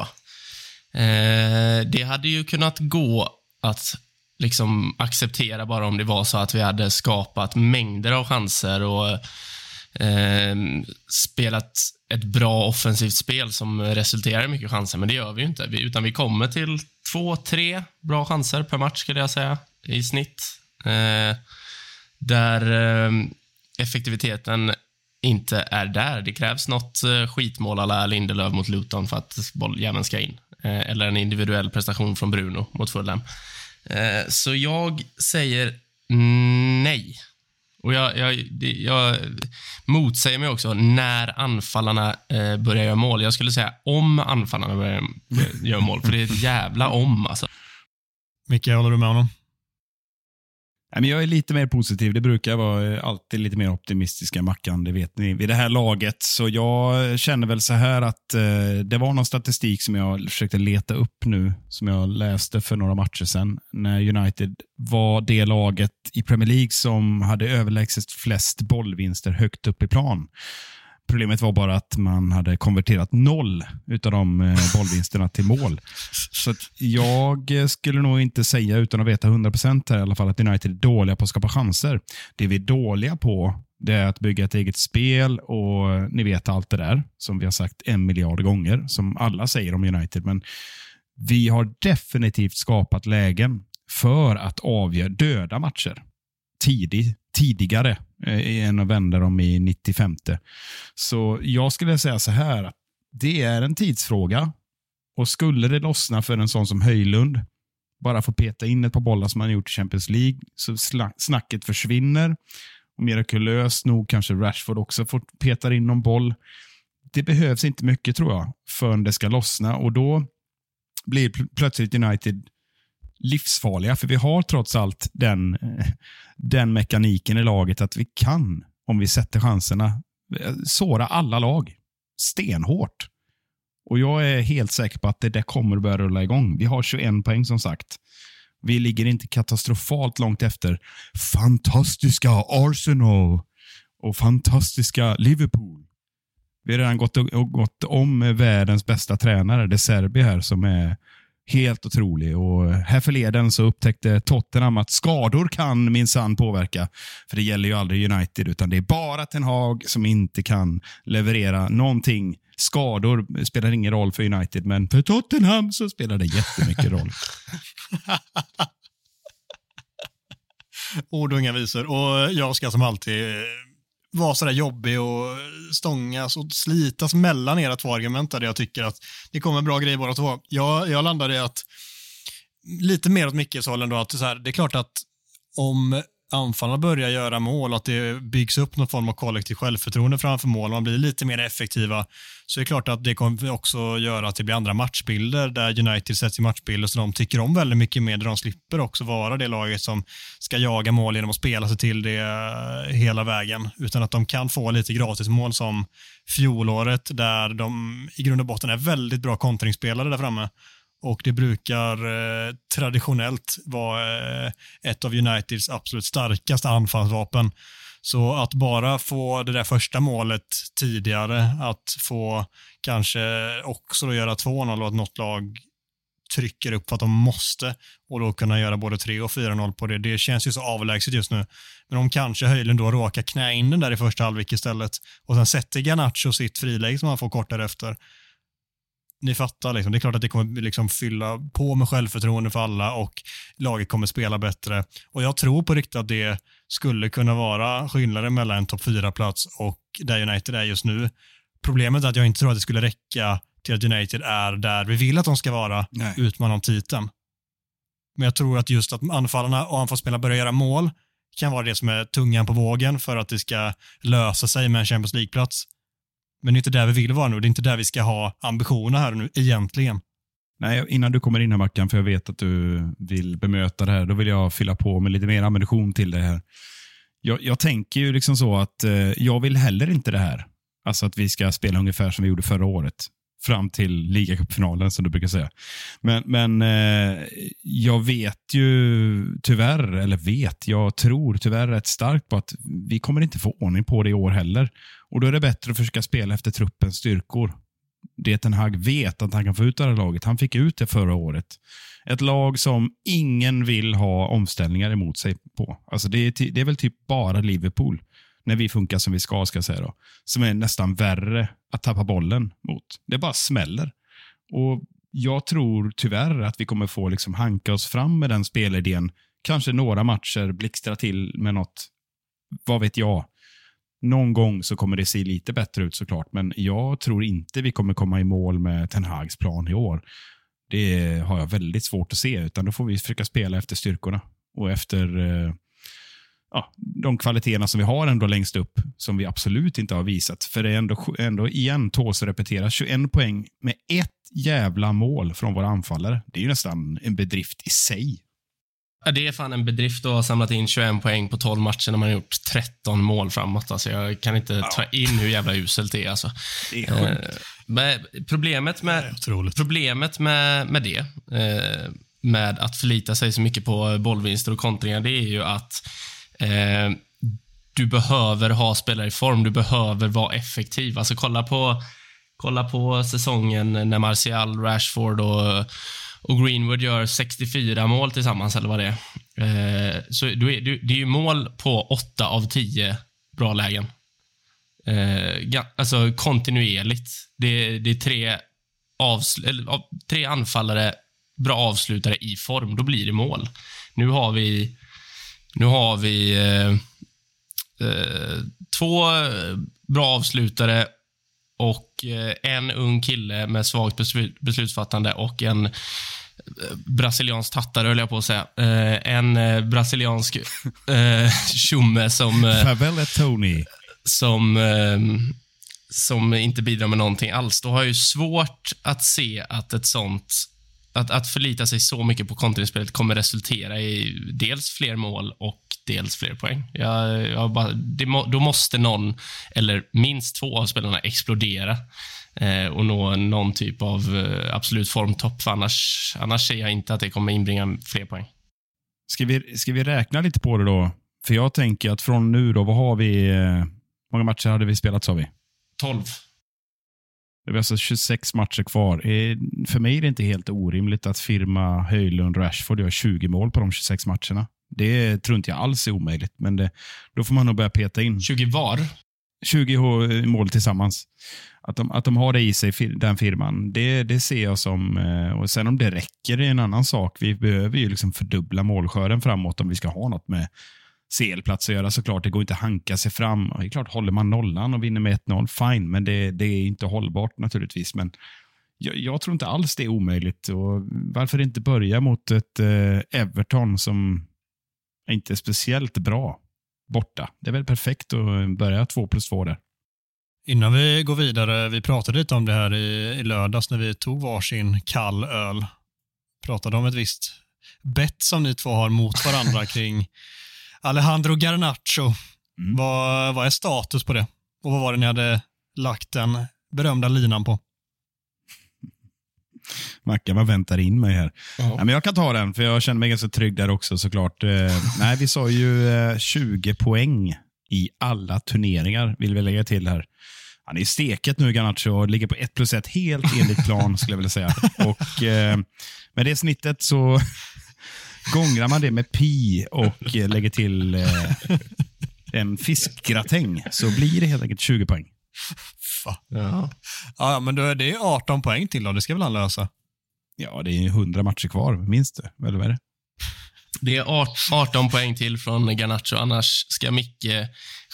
Eh, det hade ju kunnat gå att liksom acceptera bara om det var så att vi hade skapat mängder av chanser och eh, spelat ett bra offensivt spel som resulterar i mycket chanser, men det gör vi ju inte. Vi, utan vi kommer till två, tre bra chanser per match, skulle jag säga, i snitt. Eh, där eh, effektiviteten inte är där. Det krävs något eh, skitmål alla Lindelöf mot Luton för att bolljäveln ska in. Eh, eller en individuell prestation från Bruno mot Fulham. Eh, så jag säger nej. Och jag, jag, jag motsäger mig också när anfallarna eh, börjar göra mål. Jag skulle säga om anfallarna börjar göra mål, för det är ett jävla om. Alltså. Micke, håller du med honom? Nej, men Jag är lite mer positiv. Det brukar vara eh, alltid lite mer optimistiska Mackan, det vet ni, vid det här laget. Så jag känner väl så här att eh, det var någon statistik som jag försökte leta upp nu, som jag läste för några matcher sedan, när United var det laget i Premier League som hade överlägset flest bollvinster högt upp i plan. Problemet var bara att man hade konverterat noll utav de eh, bollvinsterna till mål. Så att jag skulle nog inte säga, utan att veta 100% här i alla fall, att United är dåliga på att skapa chanser. Det vi är dåliga på, det är att bygga ett eget spel och ni vet allt det där som vi har sagt en miljard gånger, som alla säger om United. Men vi har definitivt skapat lägen för att avgöra döda matcher tidig, tidigare eh, än att vända dem i 95. Så jag skulle säga så här, att det är en tidsfråga. Och skulle det lossna för en sån som Höjlund, bara få peta in ett par bollar som han gjort i Champions League, så snacket försvinner. Och mirakulöst nog kanske Rashford också får peta in någon boll. Det behövs inte mycket tror jag, förrän det ska lossna. Och då blir plötsligt United livsfarliga, för vi har trots allt den, den mekaniken i laget att vi kan, om vi sätter chanserna, eh, såra alla lag stenhårt. Och jag är helt säker på att det där kommer att börja rulla igång. Vi har 21 poäng som sagt. Vi ligger inte katastrofalt långt efter fantastiska Arsenal och fantastiska Liverpool. Vi har redan gått, och gått om världens bästa tränare, De Serbi här, som är helt otrolig. Och här förleden så upptäckte Tottenham att skador kan minsann påverka. För det gäller ju aldrig United, utan det är bara Ten Hag som inte kan leverera någonting. Skador spelar ingen roll för United, men för Tottenham så spelar det jättemycket roll. Ord och inga visor. Och jag ska som alltid eh, vara sådär jobbig och stångas och slitas mellan era två argument där jag tycker att det kommer bra grejer båda två. Jag, jag landade i att lite mer åt Mickes håll ändå, att så här, det är klart att om anfallarna börjar göra mål och att det byggs upp någon form av kollektiv självförtroende framför mål och man blir lite mer effektiva så är det klart att det kommer också göra att det blir andra matchbilder där United sätts i matchbilder som de tycker om väldigt mycket mer där de slipper också vara det laget som ska jaga mål genom att spela sig till det eh, hela vägen utan att de kan få lite gratismål som fjolåret där de i grund och botten är väldigt bra kontringsspelare där framme och det brukar eh, traditionellt vara eh, ett av Uniteds absolut starkaste anfallsvapen. Så att bara få det där första målet tidigare, att få kanske också då göra 2-0 och att något lag trycker upp för att de måste och då kunna göra både 3 och 4-0 på det. Det känns ju så avlägset just nu. Men om kanske Höjlund då råkar knä in den där i första halvlek istället och sen sätter Garnacho sitt friläge som han får kort därefter ni fattar, liksom. det är klart att det kommer liksom fylla på med självförtroende för alla och laget kommer spela bättre. Och jag tror på riktigt att det skulle kunna vara skillnaden mellan en topp 4-plats och där United är just nu. Problemet är att jag inte tror att det skulle räcka till att United är där vi vill att de ska vara, Nej. utmana om titeln. Men jag tror att just att anfallarna och anfallsspelarna börjar göra mål kan vara det som är tungan på vågen för att det ska lösa sig med en Champions League-plats. Men det är inte där vi vill vara nu. Det är inte där vi ska ha ambitioner här nu egentligen. Nej, innan du kommer in här Mackan, för jag vet att du vill bemöta det här, då vill jag fylla på med lite mer ammunition till det här. Jag, jag tänker ju liksom så att eh, jag vill heller inte det här. Alltså att vi ska spela ungefär som vi gjorde förra året. Fram till ligacupfinalen som du brukar säga. Men, men eh, jag vet ju tyvärr, eller vet, jag tror tyvärr rätt starkt på att vi kommer inte få ordning på det i år heller. Och då är det bättre att försöka spela efter truppens styrkor det Ten Hag vet att han kan få ut det här laget. Han fick ut det förra året. Ett lag som ingen vill ha omställningar emot sig på. Alltså det, är, det är väl typ bara Liverpool, när vi funkar som vi ska, ska jag säga då, som är nästan värre att tappa bollen mot. Det bara smäller. Och Jag tror tyvärr att vi kommer få liksom hanka oss fram med den spelidén. Kanske några matcher blixtra till med något, vad vet jag, någon gång så kommer det se lite bättre ut såklart, men jag tror inte vi kommer komma i mål med Ten Hags plan i år. Det har jag väldigt svårt att se, utan då får vi försöka spela efter styrkorna och efter eh, ja, de kvaliteterna som vi har ändå längst upp, som vi absolut inte har visat. För det är ändå, ändå igen, tåls att repetera, 21 poäng med ett jävla mål från våra anfallare. Det är ju nästan en bedrift i sig. Ja, det är fan en bedrift att ha samlat in 21 poäng på 12 matcher när man har gjort 13 mål framåt. Alltså, jag kan inte ta in hur jävla uselt det är. Alltså. Det är. Eh, problemet med, otroligt. Problemet med, med det, eh, med att förlita sig så mycket på bollvinster och kontringar, det är ju att eh, du behöver ha spelare i form. Du behöver vara effektiv. Alltså kolla på, kolla på säsongen när Martial, Rashford och, och Greenwood gör 64 mål tillsammans, eller vad det är. Eh, så du är, du, det är ju mål på 8 av 10 bra lägen. Eh, alltså kontinuerligt. Det, det är tre, avsl- eller, av- tre anfallare, bra avslutare i form. Då blir det mål. Nu har vi, nu har vi eh, eh, två bra avslutare och eh, en ung kille med svagt beslut, beslutsfattande och en eh, brasiliansk tattare, höll jag på att säga. Eh, en brasiliansk tjomme som... Favela Tony. som, som inte bidrar med någonting alls, då har jag ju svårt att se att ett sånt att, att förlita sig så mycket på kontringsspelet kommer resultera i dels fler mål och dels fler poäng. Jag, jag bara, det då måste någon, eller minst två av spelarna, explodera eh, och nå någon typ av eh, absolut formtopp. För annars, annars ser jag inte att det kommer inbringa fler poäng. Ska vi, ska vi räkna lite på det då? För jag tänker att från nu då, vad har vi? eh, många matcher hade vi spelat sa vi? 12. Det är alltså 26 matcher kvar. För mig är det inte helt orimligt att firma Höjlund Rashford gör 20 mål på de 26 matcherna. Det tror inte jag alls är omöjligt, men det, då får man nog börja peta in 20 var. 20 h- mål tillsammans. Att de, att de har det i sig, den firman, det, det ser jag som... eh, Och sen om det räcker är en annan sak. Vi behöver ju liksom fördubbla målskörden framåt om vi ska ha något med CL-plats att göra såklart. Det går inte att hanka sig fram. Det är klart, håller man nollan och vinner med 1-0, fine, men det, det är inte hållbart naturligtvis. Men jag, jag tror inte alls det är omöjligt. Och varför inte börja mot ett eh, Everton som är inte speciellt bra borta. Det är väl perfekt att börja två plus två där. Innan vi går vidare, vi pratade lite om det här i, i lördags när vi tog varsin kall öl. Pratade om ett visst bett som ni två har mot varandra kring Alejandro Garnacho. Mm. Vad, vad är status på det? Och vad var det ni hade lagt den berömda linan på? Mackan bara väntar in mig här. Ja. Ja, men jag kan ta den, för jag känner mig ganska trygg där också såklart. Eh, nej, vi sa ju eh, 20 poäng i alla turneringar, vill vi lägga till här. Han är i steket nu, Garnacho, och ligger på 1 plus 1 helt enligt plan, skulle jag vilja säga. Och eh, Med det snittet så gångrar man det med pi och eh, lägger till eh, en fiskgratäng, så blir det helt enkelt 20 poäng. Ja. Ja, men då är det 18 poäng till då. Det ska väl han lösa? Ja, det är 100 matcher kvar, minst det. Eller vad är det? Det är art- 18 poäng till från Garnacho. Annars ska Micke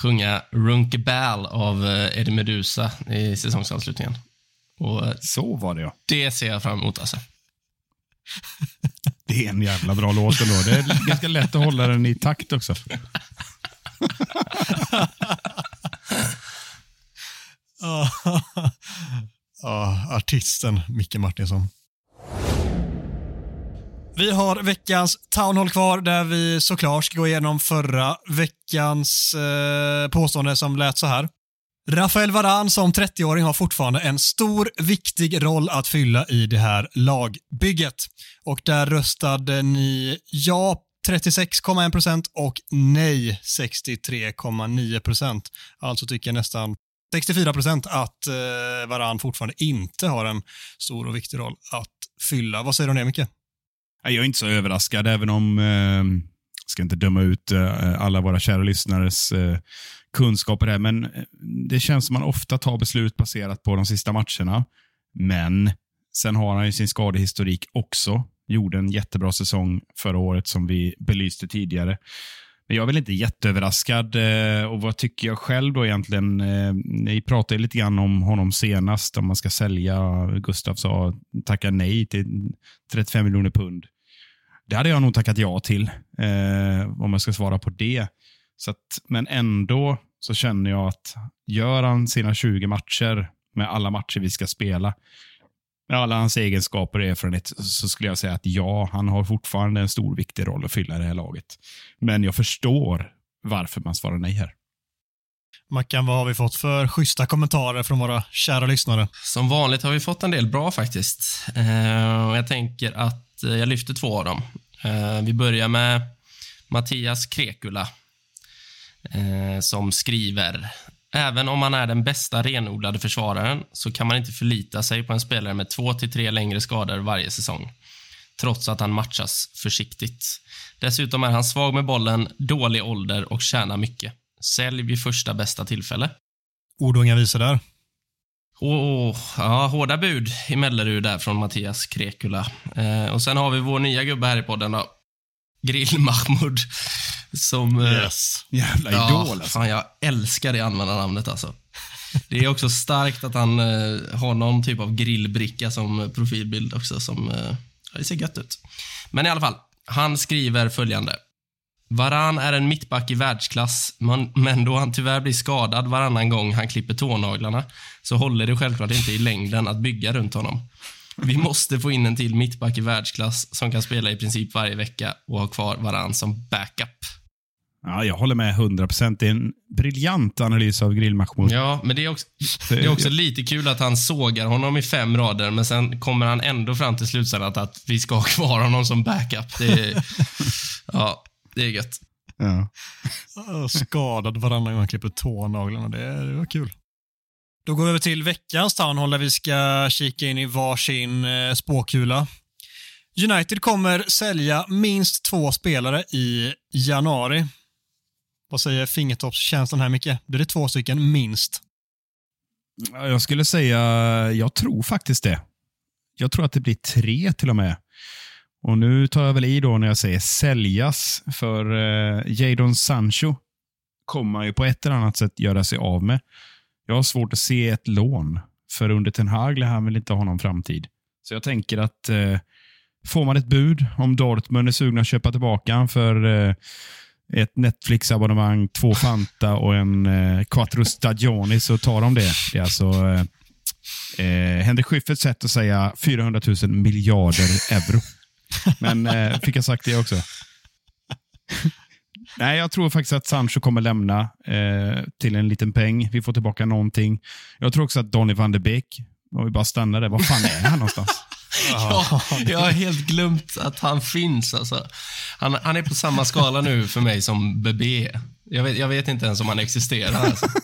sjunga Runkeball av eh, Eddie Meduza i säsongsavslutningen. Och eh, Så var det ja. det ser jag fram emot alltså. Det är en jävla bra låt ändå. Det är ganska lätt att hålla den i takt också. Ja, artisten Micke Martinsson. Vi har veckans Town Hall kvar där vi såklart ska gå igenom förra veckans eh, påstående som lät så här. Rafael Varan som 30-åring har fortfarande en stor, viktig roll att fylla i det här lagbygget. Och där röstade ni ja 36,1% och nej 63,9%. Alltså tycker jag nästan 64 procent att eh, Varan fortfarande inte har en stor och viktig roll att fylla. Vad säger du om det, Micke? Jag är inte så överraskad, även om eh, ska inte döma ut eh, alla våra kära lyssnares eh, kunskaper här, men eh, det känns som man ofta tar beslut baserat på de sista matcherna. Men sen har han ju sin skadehistorik också. Gjorde en jättebra säsong förra året som vi belyste tidigare. Men jag är väl inte jätteöverraskad. Eh, och vad tycker jag själv då egentligen? Eh, ni pratade lite grann om honom senast, om man ska sälja. Gustav sa tacka nej till 35 miljoner pund. Det hade jag nog tackat ja till, eh, om jag ska svara på det. Så att, men ändå så känner jag att gör han sina 20 matcher med alla matcher vi ska spela, med alla hans egenskaper och erfarenhet, så skulle jag säga att ja, han har fortfarande en stor viktig roll att fylla i det här laget. Men jag förstår varför man svarar nej här. Mackan, vad har vi fått för schyssta kommentarer från våra kära lyssnare? Som vanligt har vi fått en del bra faktiskt. Eh, och jag tänker att eh, jag lyfter två av dem. Eh, vi börjar med Mattias Krekula eh, som skriver Även om man är den bästa renodlade försvararen så kan man inte förlita sig på en spelare med två till tre längre skador varje säsong. Trots att han matchas försiktigt. Dessutom är han svag med bollen, dålig ålder och tjänar mycket. Sälj vid första bästa tillfälle. Ord och inga visor där. Åh, ja, hårda bud i Mellerud där från Mattias Krekula. Eh, och sen har vi vår nya gubbe här i podden då. Grill Mahmoud. Som... eh, Jävla ja, idol alltså. fan, jag älskar det användarnamnet alltså. Det är också starkt att han eh, har någon typ av grillbricka som profilbild också som... Ja, det ser gött ut. Men i alla fall, han skriver följande. Varan är en mittback i världsklass, men då han tyvärr blir skadad varannan gång han klipper tånaglarna så håller det självklart inte i längden att bygga runt honom. Vi måste få in en till mittback i världsklass som kan spela i princip varje vecka och ha kvar Varan som backup. Ja, jag håller med 100%. Det är en briljant analys av Grill Mahmoud. Ja, men det är också, det är också lite kul att han sågar honom i fem rader, men sen kommer han ändå fram till slutsatsen att vi ska ha kvar honom som backup. Det är, ja, det är gött. Ja. Skadad varannan gång han klipper tånaglarna. Det, det var kul. Då går vi över till veckans Town Hall där vi ska kika in i varsin eh, spåkula. United kommer sälja minst två spelare i januari. Vad säger fingertoppskänslan här, Micke? Blir det två stycken minst? Jag skulle säga, jag tror faktiskt det. Jag tror att det blir tre till och med. Och nu tar jag väl i då när jag säger säljas, för eh, Jadon Sancho kommer man ju på ett eller annat sätt göra sig av med. Jag har svårt att se ett lån, för under Ten Hag lär han väl inte ha någon framtid. Så jag tänker att eh, får man ett bud, om Dortmund är sugna att köpa tillbaka för eh, ett Netflix-abonnemang, två Fanta och en eh, Quattro Stagioni så tar de det. Det är alltså eh, eh Henrik Schyfferts sätt att säga 400 000 miljarder euro. Men eh, fick jag sagt det också? Nej, jag tror faktiskt att Sancho kommer lämna eh, till en liten peng. Vi får tillbaka någonting. Jag tror också att Donny van de Beek, om vi bara stannar där, var fan är han någonstans? Ja, jag har helt glömt att han finns. Alltså. Han, han är på samma skala nu för mig som BB. Jag vet, jag vet inte ens om han existerar. Alltså.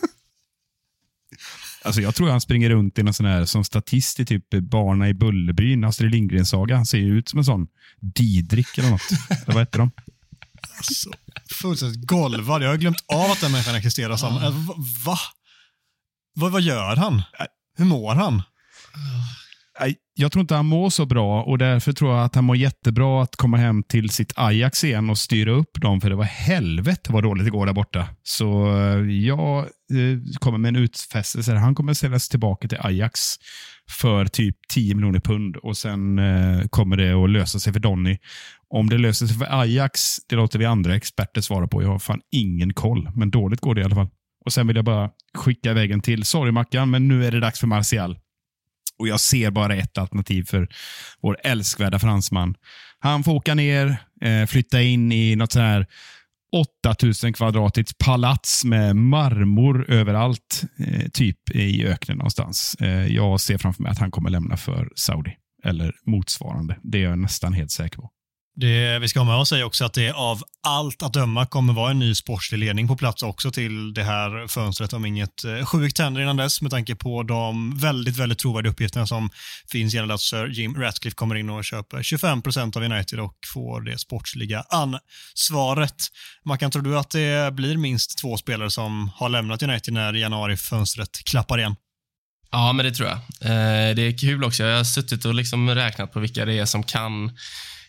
Alltså, jag tror han springer runt i någon sån här, som statist i typ Barna i Bullerbyn, Astrid Lindgren-saga. Han ser ju ut som en sån Didrik eller något. eller vad heter de? Alltså, fullständigt golvad. Jag har glömt av att den människan existerar. Sam. Äh, va? Va? Vad, vad gör han? Hur mår han? Äh, jag tror inte han mår så bra och därför tror jag att han mår jättebra att komma hem till sitt Ajax igen och styra upp dem, för det var helvete vad dåligt det går där borta. Så eh, jag eh, kommer med en utfästelse. Han kommer säljas tillbaka till Ajax för typ 10 miljoner pund och sen eh, kommer det att lösa sig för Donny. Om det löser sig för Ajax, det låter vi andra experter svara på. Jag har fan ingen koll, men dåligt går det i alla fall. Och Sen vill jag bara skicka iväg en till. Sorry Mackan, men nu är det dags för Martial. Och jag ser bara ett alternativ för vår älskvärda fransman. Han får åka ner, eh, flytta in i något sånt här 8000 kvadratits palats med marmor överallt, eh, typ i öknen någonstans. Eh, jag ser framför mig att han kommer lämna för Saudi, eller motsvarande. Det är jag nästan helt säker på. Det, vi ska ha med oss säga också att det av allt att döma kommer vara en ny sportslig ledning på plats också till det här fönstret om inget eh, sjukt händer innan dess med tanke på de väldigt, väldigt trovärdiga uppgifterna som finns gällande att Sir Jim Ratcliffe kommer in och köper 25 procent av United och får det sportsliga ansvaret. Mackan, tror du att det blir minst två spelare som har lämnat United när januarifönstret klappar igen? Ja, men det tror jag. Eh, det är kul också. Jag har suttit och liksom räknat på vilka det är som kan,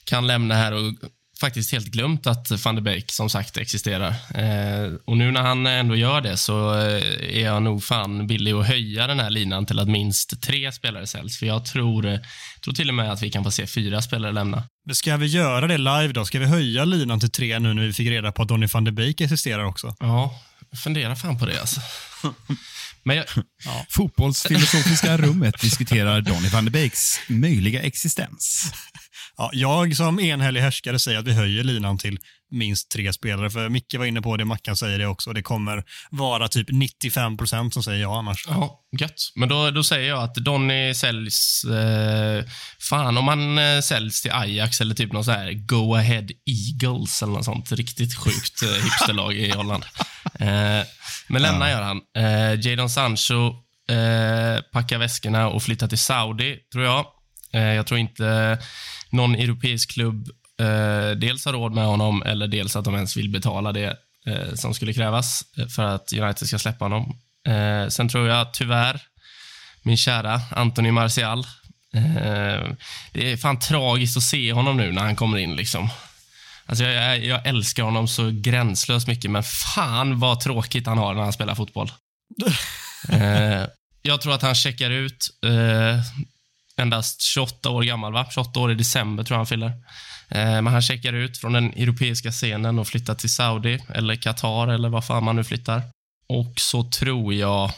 kan lämna här och faktiskt helt glömt att van de Beek som sagt existerar. Eh, och nu när han ändå gör det så eh, är jag nog fan villig att höja den här linan till att minst tre spelare säljs. För jag tror, eh, tror till och med att vi kan få se fyra spelare lämna. Men Ska vi göra det live då? Ska vi höja linan till tre nu när vi fick reda på att Donny van de Beek existerar också? Ja, jag funderar fan på det alltså. Men jag, Fotbollsfilosofiska rummet diskuterar Donny van de Beeks möjliga existens. Ja, jag som enhällig härskare säger att vi höjer linan till minst tre spelare. För Micke var inne på det, Mackan säger det också. Det kommer vara typ 95 procent som säger ja annars. Ja, gött. Men då, då säger jag att Donny säljs... Eh, fan, om han eh, säljs till Ajax eller typ någon så här Go Ahead Eagles eller något sånt riktigt sjukt eh, hipsterlag i Holland. Eh, men lämna gör han. Eh, Jadon Sancho eh, packar väskorna och flyttar till Saudi, tror jag. Eh, jag tror inte någon europeisk klubb eh, dels har råd med honom eller dels att de ens vill betala det eh, som skulle krävas eh, för att United ska släppa honom. Eh, sen tror jag tyvärr, min kära Anthony Martial. Eh, det är fan tragiskt att se honom nu när han kommer in. liksom. Alltså jag, jag, jag älskar honom så gränslöst mycket, men fan vad tråkigt han har när han spelar fotboll. eh, jag tror att han checkar ut. Endast 28 år gammal, va? 28 år i december tror jag han fyller. Eh, men han checkar ut från den europeiska scenen och flyttar till Saudi eller Qatar eller vad fan man nu flyttar. Och så tror jag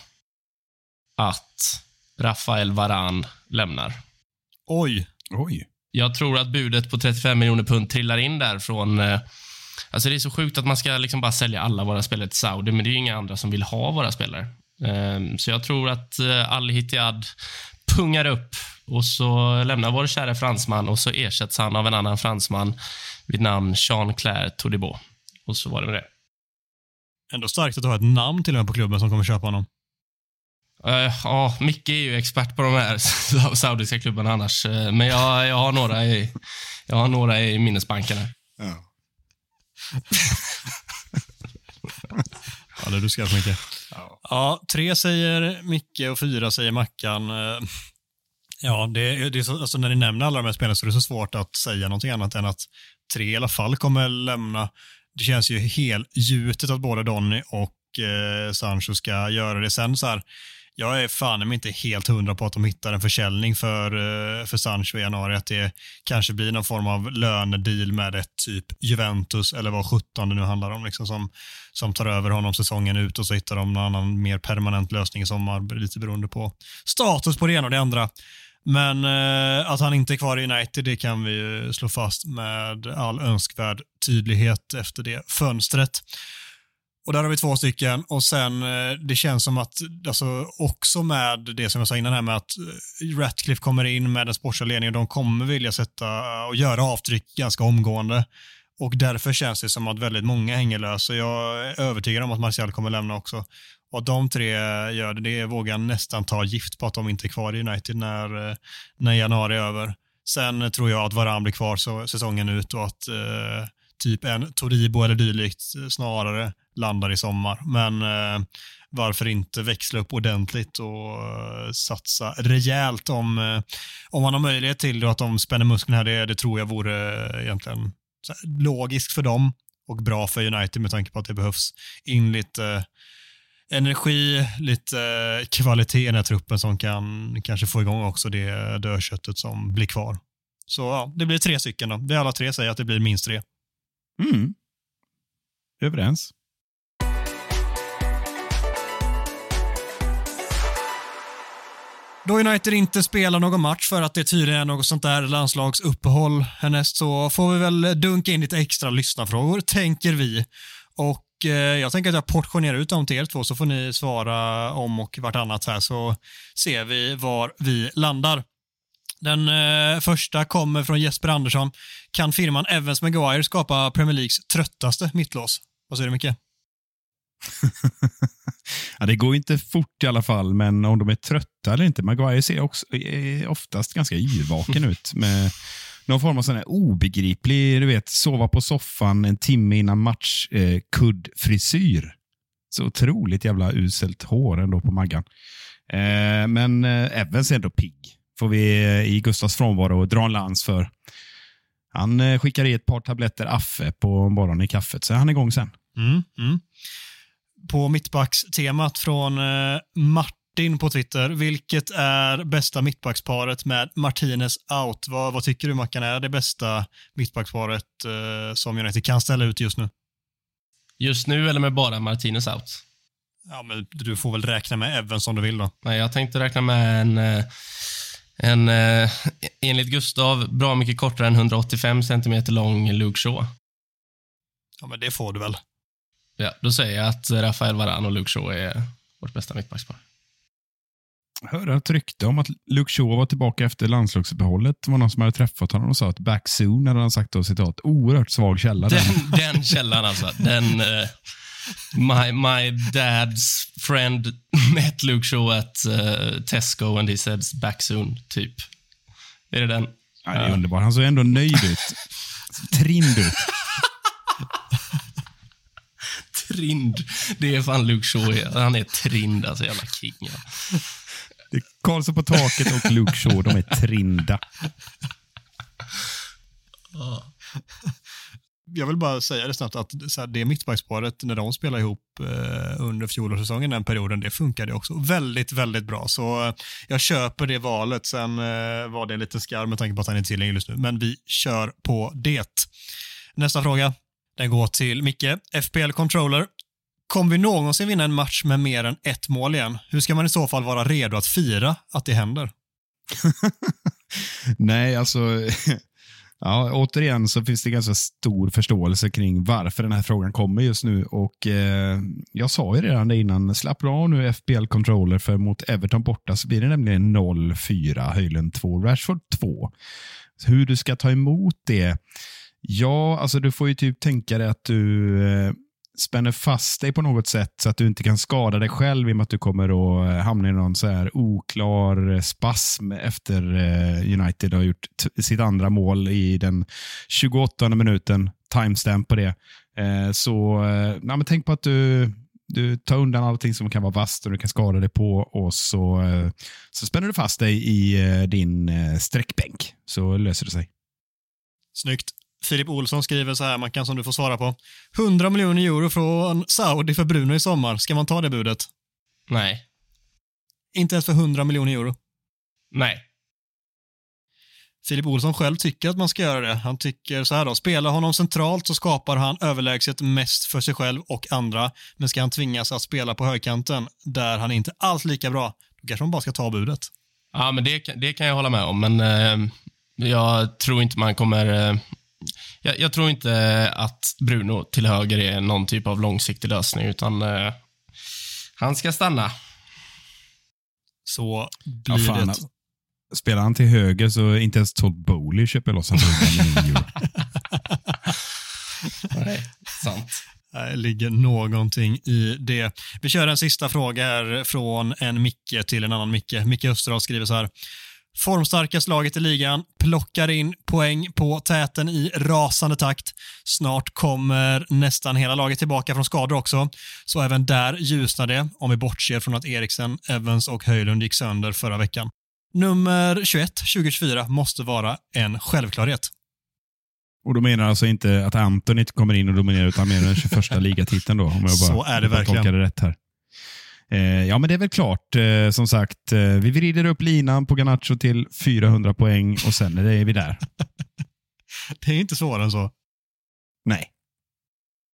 att Rafael Varan lämnar. Oj. Oj. Jag tror att budet på 35 miljoner pund trillar in där från... Eh, alltså det är så sjukt att man ska liksom bara sälja alla våra spelare till Saudi, men det är ju inga andra som vill ha våra spelare. Eh, så jag tror att eh, Al Hittiyad pungar upp och så lämnar vår kära fransman och så ersätts han av en annan fransman vid namn Jean-Claire Todibo. Och så var det med det. Ändå starkt att har ett namn till och med på klubben som kommer köpa honom. Eh, ja, Micke är ju expert på de här saudiska klubbarna annars. Eh, men jag, jag, har några i, jag har några i minnesbanken. Ja. Ja, du ska mycket. Ja. tre säger Micke och fyra säger Mackan. Eh, ja, det, det är så, alltså när ni nämner alla de här spelarna så är det så svårt att säga någonting annat än att tre i alla fall kommer lämna. Det känns ju helgjutet att både Donny och eh, Sancho ska göra det. Sen så här, jag är fan inte helt hundra på att de hittar en försäljning för, eh, för Sancho i januari. Att det kanske blir någon form av lönedeal med ett typ Juventus eller vad 17 det nu handlar om. Liksom, som, som tar över honom säsongen ut och så hittar de någon annan mer permanent lösning i sommar. Lite beroende på status på det ena och det andra. Men eh, att han inte är kvar i United, det kan vi ju slå fast med all önskvärd tydlighet efter det fönstret. Och där har vi två stycken och sen eh, det känns som att, alltså också med det som jag sa innan här med att eh, Ratcliffe kommer in med den sportsliga ledningen, de kommer vilja sätta eh, och göra avtryck ganska omgående. Och därför känns det som att väldigt många hänger lös. Jag är övertygad om att Martial kommer lämna också. Och att de tre gör det, det vågar jag nästan ta gift på att de inte är kvar i United när, när januari är över. Sen tror jag att Varan blir kvar så, säsongen ut och att eh, typ en Toribo eller dylikt eh, snarare landar i sommar. Men eh, varför inte växla upp ordentligt och eh, satsa rejält om, eh, om man har möjlighet till det och att de spänner musklerna här. Det, det tror jag vore eh, egentligen så här, logiskt för dem och bra för United med tanke på att det behövs in lite eh, energi, lite eh, kvalitet i den här truppen som kan kanske få igång också det dödköttet som blir kvar. Så ja, det blir tre stycken då. Vi alla tre säger att det blir minst tre. Mm. Överens. Då United inte spelar någon match för att det tydligen är något sånt där landslagsuppehåll härnäst så får vi väl dunka in lite extra lyssnarfrågor, tänker vi. Och eh, jag tänker att jag portionerar ut dem till er två så får ni svara om och vartannat här så ser vi var vi landar. Den eh, första kommer från Jesper Andersson. Kan firman Evans Maguire skapa Premier Leagues tröttaste mittlås? Vad säger du Micke? Ja, det går inte fort i alla fall, men om de är trötta eller inte. Maguire ser också, oftast ganska yrvaken ut med någon form av sån här obegriplig, du vet, sova på soffan en timme innan match, eh, kuddfrisyr. Så otroligt jävla uselt hår ändå på Maggan. Eh, men eh, Evans är ändå pigg. Får vi eh, i Gustavs frånvaro dra en lans för. Han eh, skickar i ett par tabletter Affe på morgonen i kaffet, så är han igång sen. Mm, mm. På mittbackstemat från eh, Martin på Twitter. Vilket är bästa mittbacksparet med Martinez out? Vad, vad tycker du Mackan är det bästa mittbacksparet eh, som United kan ställa ut just nu? Just nu eller med bara Martinez out? Ja, men du får väl räkna med Evans om du vill då. Nej, jag tänkte räkna med en, eh, en eh, enligt Gustav, bra mycket kortare än 185 cm lång Luke Shaw. Ja, men det får du väl. Ja, då säger jag att Rafael Varane och Luke Shaw är vårt bästa mittbackspar. Jag hörde ett rykte om att Luke Shaw var tillbaka efter landslagsuppehållet. Det var någon som hade träffat honom och sa att back soon, hade han sagt då, citat, oerhört svag källa. Den. Den, den källan alltså. Den, eh, my, my dad's friend met Luke Shaw at eh, Tesco and he said back soon, typ. Är det den? Ja, det är underbart. Han såg ändå nöjd ut. Trind ut. Trind. Det är fan Luke Shaw. Han är trind, alltså. Jävla king. Ja. Det är Karlsson på taket och Luke Shaw, de är trinda. Jag vill bara säga det snabbt att det mittbacksparet, när de spelade ihop eh, under fjolårssäsongen, den perioden, det funkade också väldigt, väldigt bra. Så eh, jag köper det valet. Sen eh, var det en liten skarv med tanke på att han är tillgänglig just nu, men vi kör på det. Nästa fråga. Den går till Micke, FPL Controller. Kommer vi någonsin vinna en match med mer än ett mål igen? Hur ska man i så fall vara redo att fira att det händer? Nej, alltså... Ja, återigen så finns det ganska stor förståelse kring varför den här frågan kommer just nu. Och eh, Jag sa ju redan det innan, slappna av nu FBL Controller för mot Everton borta så blir det nämligen 0-4, Höjlen 2, Rashford 2. Hur du ska ta emot det? Ja, alltså du får ju typ tänka dig att du eh, spänner fast dig på något sätt så att du inte kan skada dig själv i och med att du kommer att eh, hamna i någon så här oklar eh, spasm efter eh, United har gjort sitt andra mål i den 28 minuten. Timestamp på det. Så nej, men tänk på att du, du tar undan allting som kan vara vasst och du kan skada dig på och så, så spänner du fast dig i din sträckbänk så löser det sig. Snyggt. Filip Olsson skriver så här, man kan som du får svara på. 100 miljoner euro från Saudi för Bruno i sommar. Ska man ta det budet? Nej. Inte ens för 100 miljoner euro. Nej. Filip Olsson själv tycker att man ska göra det. Han tycker så här då, spela honom centralt så skapar han överlägset mest för sig själv och andra. Men ska han tvingas att spela på högkanten, där han inte alls lika bra, då kanske man bara ska ta budet. Ja, men det, kan- det kan jag hålla med om, men eh, jag tror inte man kommer... Eh, jag, jag tror inte att Bruno till höger är någon typ av långsiktig lösning, utan eh, han ska stanna. Så Ja, blir fan, det. alltså. Spelar han till höger så är inte ens Todd Bowley köper loss han för 100 miljoner euro. Nej, sant. Det ligger någonting i det. Vi kör en sista fråga här från en Micke till en annan Micke. Micke Österdahl skriver så här. Formstarkast laget i ligan plockar in poäng på täten i rasande takt. Snart kommer nästan hela laget tillbaka från skador också, så även där ljusnar det om vi bortser från att Eriksen, Evans och Höjlund gick sönder förra veckan. Nummer 21 2024 måste vara en självklarhet. Och då menar alltså inte att Anton inte kommer in och dominerar, utan menar den 21 ligatiteln då. Om jag bara, Så är det verkligen. tolkar det rätt här. Eh, ja, men det är väl klart. Eh, som sagt, eh, vi vrider upp linan på Garnacho till 400 poäng och sen är vi där. Det är inte svårare än så. Nej.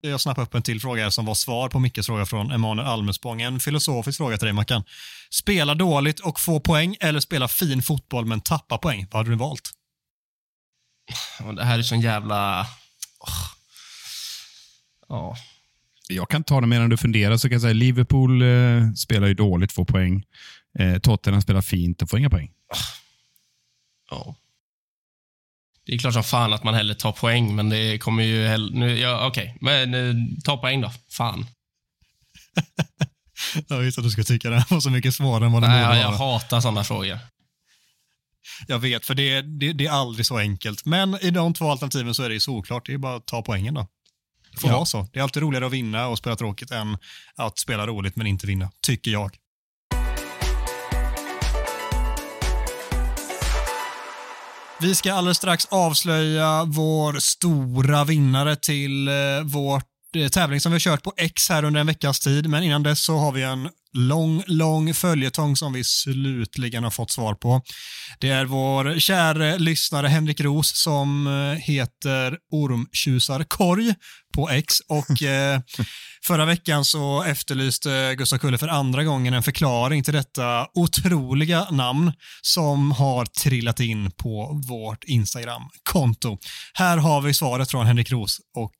Jag snappade upp en till fråga här som var svar på Mickes fråga från Emanuel Almespång. En filosofisk fråga till dig Mackan. Spela dåligt och få poäng eller spela fin fotboll men tappa poäng? Vad hade du valt? Det här är sån jävla... åh. Ja. Jag kan ta det medan du funderar, så kan jag säga Liverpool eh, spelar ju dåligt, får poäng. Eh, Tottenham spelar fint och får inga poäng. ja. Det är klart som fan att man hellre tar poäng, men det kommer ju... Hell... Nu, ja, Okej, men eh, ta poäng då. Fan. Jag visste att du skulle tycka det här var så mycket svårare än vad det borde jag, jag vara. hatar sådana frågor. Jag vet, för det, det, det är aldrig så enkelt. Men i de två alternativen så är det ju såklart. Det är bara att ta poängen då. Det får Ja. vara så. Det är alltid roligare att vinna och spela tråkigt än att spela roligt men inte vinna, tycker jag. Vi ska alldeles strax avslöja vår stora vinnare till eh, vårt eh, tävling som vi har kört på X här under en veckas tid. Men innan dess så har vi en lång, lång följetong som vi slutligen har fått svar på. Det är vår kära lyssnare Henrik Ros som eh, heter Ormtjusarkorg på X och eh, förra veckan så efterlyste Gustav Kulle för andra gången en förklaring till detta otroliga namn som har trillat in på vårt Instagram-konto. Här har vi svaret från Henrik Ros och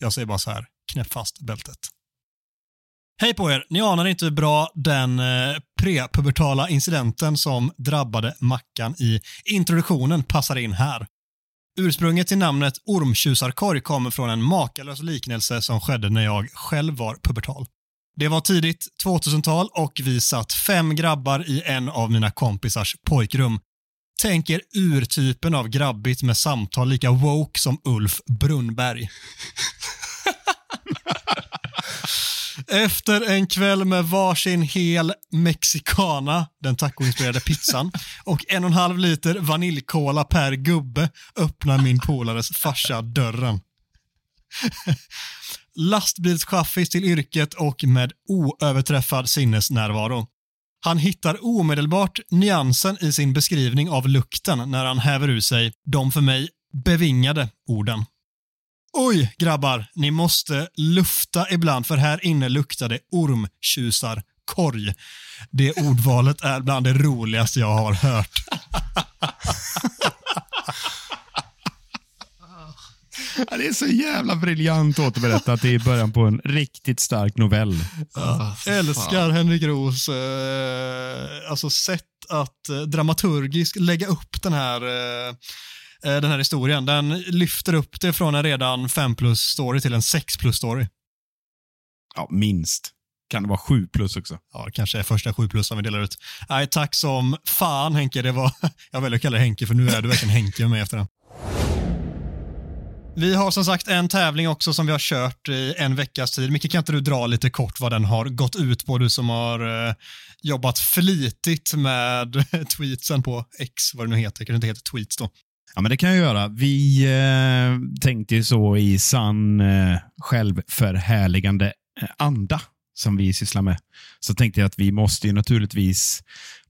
jag säger bara så här, knäpp fast bältet. Hej på er! Ni anar inte hur bra den eh, prepubertala incidenten som drabbade Mackan i introduktionen passar in här. Ursprunget till namnet ormtjusarkorg kommer från en makalös liknelse som skedde när jag själv var pubertal. Det var tidigt 2000-tal och vi satt fem grabbar i en av mina kompisars pojkrum. Tänk er urtypen av grabbigt med samtal lika woke som Ulf Brunnberg. Efter en kväll med varsin hel mexicana, den tacoinspirerade pizzan, och en och en halv liter vaniljkola per gubbe öppnar min polares farsa dörren. Lastbilschaffis till yrket och med oöverträffad sinnesnärvaro. Han hittar omedelbart nyansen i sin beskrivning av lukten när han häver ur sig de för mig bevingade orden. Oj, grabbar, ni måste lufta ibland för här inne luktar det ormtjusarkorg. Det ordvalet är bland det roligaste jag har hört. Ja, det är så jävla briljant återberättat. Det är början på en riktigt stark novell. Älskar Henrik Roos eh, alltså sätt att eh, dramaturgiskt lägga upp den här, eh, den här historien. Den lyfter upp det från en redan 5 plus story till en 6 plus story. Ja, minst. Kan det vara sju plus också? Ja, det kanske är första 7 plus som vi delar ut. Nej, tack som fan Henke. Det var, jag väljer att kalla dig Henke för nu är du verkligen Henke med mig efter den. Vi har som sagt en tävling också som vi har kört i en veckas tid. Micke, kan inte du dra lite kort vad den har gått ut på? Du som har eh, jobbat flitigt med tweetsen på X, vad det nu heter. Kanske inte heter tweets då. Ja, men det kan jag göra. Vi eh, tänkte ju så i sann eh, självförhärligande eh, anda som vi sysslar med, så tänkte jag att vi måste ju naturligtvis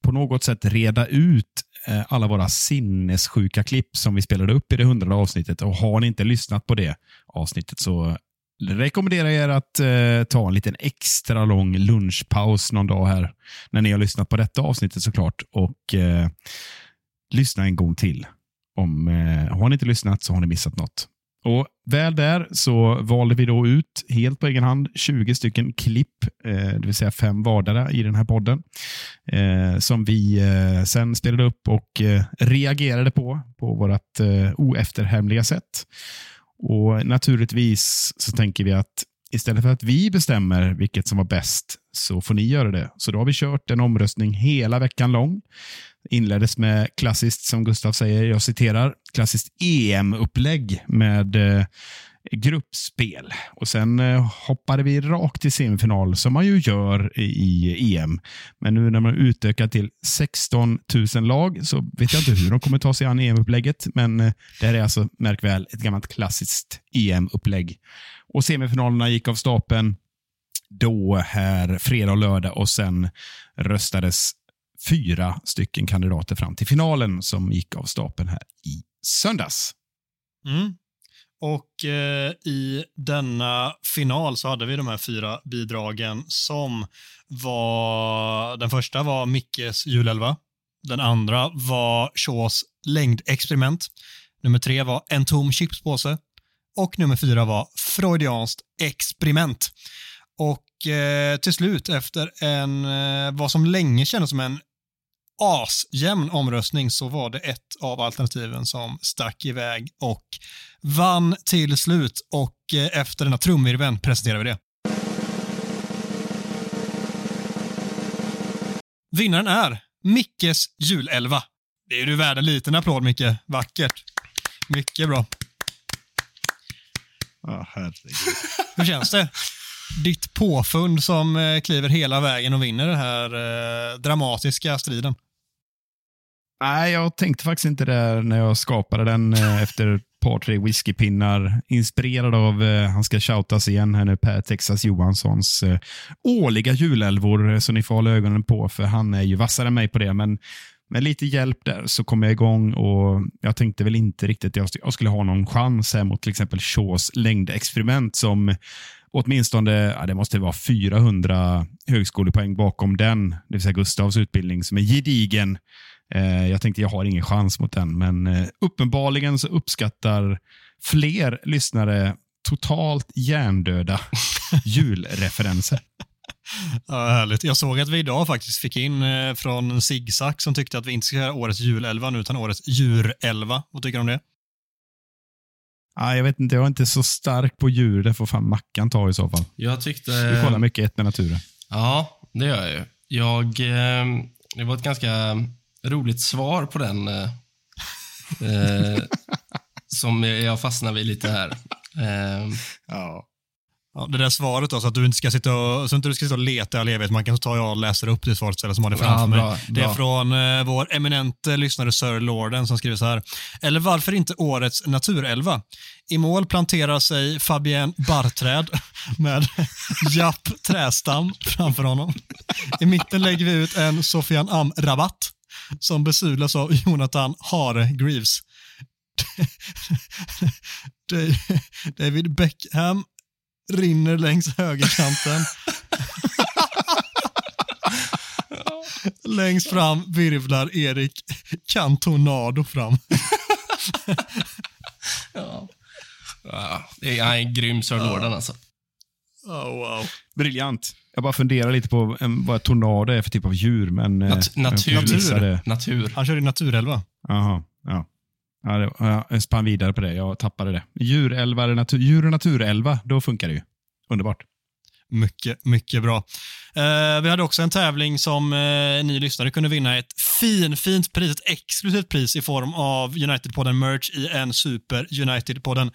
på något sätt reda ut eh, alla våra sinnessjuka klipp som vi spelade upp i det hundrade avsnittet. Och har ni inte lyssnat på det avsnittet så rekommenderar jag er att eh, ta en liten extra lång lunchpaus någon dag här när ni har lyssnat på detta avsnittet såklart och eh, lyssna en gång till. Om, eh, har ni inte lyssnat så har ni missat något. Och Väl där så valde vi då ut helt på egen hand 20 stycken klipp, eh, det vill säga fem vardera i den här podden, eh, som vi eh, sen spelade upp och eh, reagerade på, på vårt eh, oefterhämliga sätt. Och Naturligtvis så tänker vi att istället för att vi bestämmer vilket som var bäst så får ni göra det. Så då har vi kört en omröstning hela veckan lång. Inleddes med klassiskt, som Gustav säger, jag citerar, klassiskt EM-upplägg med eh, gruppspel. Och Sen eh, hoppade vi rakt till semifinal, som man ju gör i, i EM. Men nu när man utökar till 16 000 lag så vet jag inte hur de kommer ta sig an EM-upplägget. Men eh, det här är alltså, märk väl, ett gammalt klassiskt EM-upplägg. Och Semifinalerna gick av stapeln då här fredag och lördag och sen röstades fyra stycken kandidater fram till finalen som gick av stapeln här i söndags. Mm. Och eh, i denna final så hade vi de här fyra bidragen som var... Den första var Mickes julelva. Den andra var Shaws längdexperiment. Nummer tre var En tom chipspåse. Och nummer fyra var Freudianskt experiment. Och eh, till slut, efter en, eh, vad som länge kändes som en asjämn omröstning så var det ett av alternativen som stack iväg och vann till slut och eh, efter denna trumvirveln presenterar vi det. Vinnaren är Mickes julelva. Det är du värd en liten applåd Micke. Vackert. Mycket bra. Ja, herregud. Hur känns det? Ditt påfund som eh, kliver hela vägen och vinner den här eh, dramatiska striden. Nej, jag tänkte faktiskt inte det när jag skapade den eh, efter ett par, tre whiskypinnar. Inspirerad av, eh, han ska shoutas igen här nu, Per Texas Johanssons eh, årliga julälvor, så ni får hålla ögonen på, för han är ju vassare än mig på det. Men med lite hjälp där så kom jag igång och jag tänkte väl inte riktigt att jag jag skulle ha någon chans här mot till exempel Shaws längdexperiment som åtminstone, ja, det måste vara 400 högskolepoäng bakom den, det vill säga Gustavs utbildning som är gedigen. Eh, jag tänkte jag har ingen chans mot den, men eh, uppenbarligen så uppskattar fler lyssnare totalt hjärndöda julreferenser. Ja, härligt. Jag såg att vi idag faktiskt fick in eh, från Zigzag som tyckte att vi inte ska göra årets julelva nu, utan årets djurelva. Vad tycker du om det? Ah, jag vet inte, jag är inte så stark på djur. Det får fan Mackan ta i så fall. Jag tyckte... Du kollar mycket Ett med naturen. Ja, det gör jag ju. Jag, eh, det var ett ganska roligt svar på den eh, eh, som jag fastnade vid lite här. Eh, Ja. Ja, det där svaret då, så att du inte ska sitta och, så inte du ska sitta och leta all evighet. Man kan ta jag och läser upp det svaret istället som har det framför Ja, mig. bra, Det är bra. från eh, vår eminente lyssnare Sir Lorden som skriver så här. Eller varför inte årets naturelva? I mål planterar sig Fabien Barträd med Japp Trästam framför honom. I mitten lägger vi ut en Sofian Am-rabatt som besudlas av Jonathan Hare Greaves. David Beckham rinner längs högerkanten. Längst fram virvlar Erik Cantonado fram. ja, det är en grym Sir Lorden alltså. Oh, wow. Briljant. Jag bara funderar lite på vad ett tornado är för typ av djur, men... eh, Nat- natur. det. Natur. Han kör i naturelva. Jaha, ja. Ja, det, ja, jag spann vidare på det. Jag tappade det. Djurälva, eller natur, djur och naturälva, då funkar det ju. Underbart. Mycket, mycket bra. Eh, vi hade också en tävling som eh, ni lyssnare kunde vinna ett fin, fint pris, ett exklusivt pris i form av United-podden merch i en Super United-podden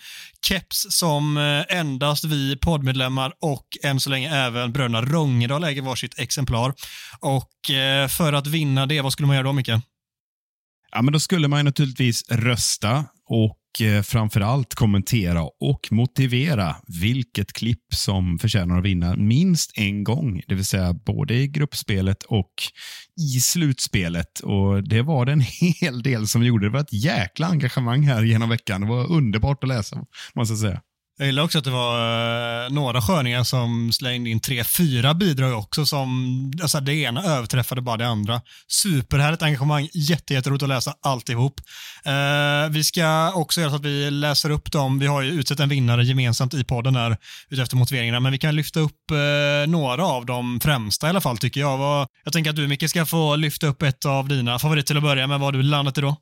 keps som eh, endast vi poddmedlemmar och än så länge även bröderna Rongedal äger varsitt exemplar. Och eh, för att vinna det, vad skulle man göra då Micke? Ja, men då skulle man ju naturligtvis rösta och framför eh, framförallt kommentera och motivera vilket klipp som förtjänar att vinna minst en gång. Det vill säga både i gruppspelet och i slutspelet. Och Det var det en hel del som gjorde. Det var ett jäkla engagemang här genom veckan. Det var underbart att läsa, måste jag säga. Jag gillar också att det var eh, några sköningar som slängde in tre, fyra bidrag också som, alltså det ena överträffade bara det andra. Superhärligt engagemang, jättejätteroligt att läsa alltihop. Eh, vi ska också göra så att vi läser upp dem, vi har ju utsett en vinnare gemensamt i podden här utefter motiveringarna, men vi kan lyfta upp eh, några av de främsta i alla fall tycker jag. Vad, jag tänker att du Micke ska få lyfta upp ett av dina favoriter till att börja med, vad har du landat i då?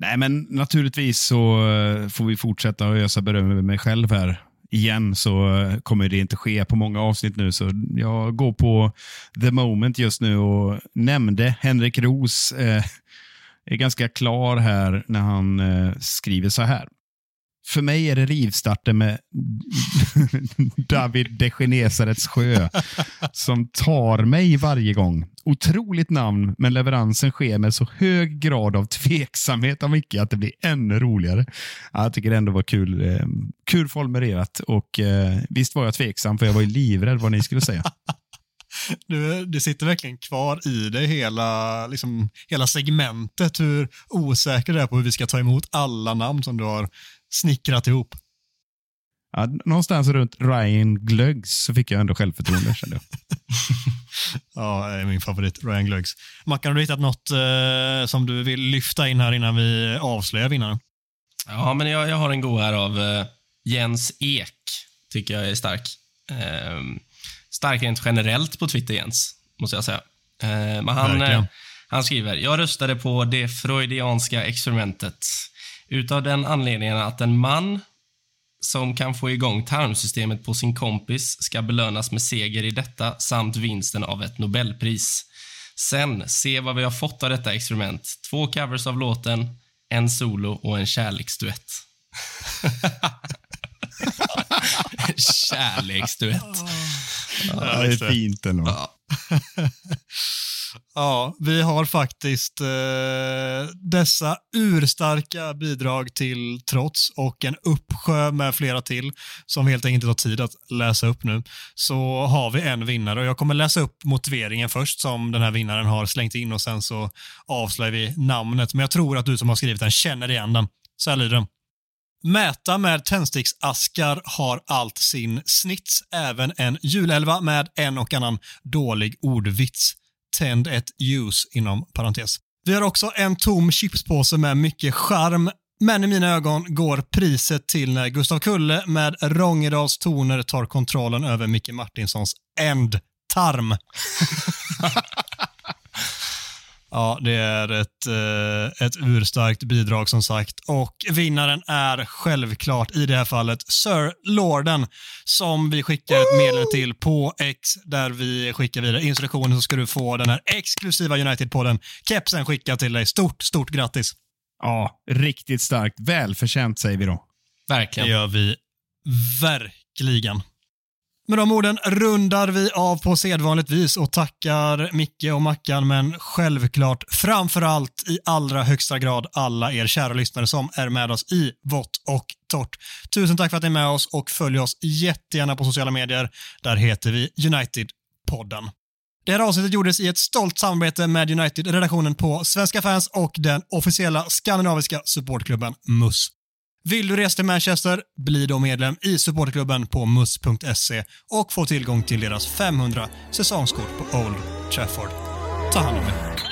Nej, men naturligtvis så eh, får vi fortsätta att ösa beröm över mig själv här. Igen så eh, kommer det inte ske på många avsnitt nu, så jag går på the moment just nu och nämnde Henrik Ros. Eh, är ganska klar här när han eh, skriver så här. För mig är det rivstarten med David de Genesarets sjö som tar mig varje gång. Otroligt namn, men leveransen sker med så hög grad av tveksamhet av Micke att det blir ännu roligare. Ja, jag tycker det ändå var kul, eh, kul formulerat och eh, visst var jag tveksam för jag var ju livrädd vad ni skulle säga. Du, det sitter verkligen kvar i dig hela, liksom, hela segmentet hur osäker du är på hur vi ska ta emot alla namn som du har snickrat ihop. Ja, någonstans runt Ryan Glöggs så fick jag ändå självförtroende kände jag. Ja, det är min favorit, Ryan Gluggs. Mackan, har du hittat något eh, som du vill lyfta in här innan vi avslöjar vinnaren? Ja, men jag, jag har en god här av eh, Jens Ek. Tycker jag är stark. Eh, stark rent generellt på Twitter, Jens, måste jag säga. Eh, men han, eh, han skriver, jag röstade på det freudianska experimentet. Utav den anledningen att en man som kan få igång tarmsystemet på sin kompis ska belönas med seger i detta samt vinsten av ett Nobelpris. Sen, se vad vi har fått av detta experiment. Två covers av låten, en solo och en kärleksduett. kärleksduett. Ja, det är fint ändå. Ja. Ja, vi har faktiskt eh, dessa urstarka bidrag till trots och en uppsjö med flera till som vi helt enkelt inte har tid att läsa upp nu. Så har vi en vinnare och jag kommer läsa upp motiveringen först som den här vinnaren har slängt in och sen så avslöjar vi namnet. Men jag tror att du som har skrivit den känner igen den. Så här lyder den. Mäta med tändsticksaskar har allt sin snits, även en julelva med en och annan dålig ordvits. Tänd ett ljus inom parentes. Vi har också en tom chipspåse med mycket charm, men i mina ögon går priset till när Gustav Kulle med Rångedals toner tar kontrollen över Micke Martinssons ändtarm. Ja, det är ett, eh, ett urstarkt bidrag som sagt. Och vinnaren är självklart i det här fallet Sir Lorden som vi skickar ett meddelande till på X där vi skickar vidare instruktionen så ska du få den här exklusiva United-podden kepsen skickad till dig. Stort, stort grattis. Ja, riktigt starkt. Välförtjänt säger vi då. Det Verkligen. gör vi verkligen. Med de orden rundar vi av på sedvanligt vis och tackar Micke och Mackan, men självklart framför allt i allra högsta grad alla er kära lyssnare som är med oss i vått och torrt. Tusen tack för att ni är med oss och följ oss jättegärna på sociala medier. Där heter vi United-podden. Det här avsnittet gjordes i ett stolt samarbete med United-redaktionen på Svenska fans och den officiella skandinaviska supportklubben MUS. Vill du resa till Manchester, bli då medlem i supporterklubben på mus.se och få tillgång till deras 500 säsongskort på Old Trafford. Ta hand om er.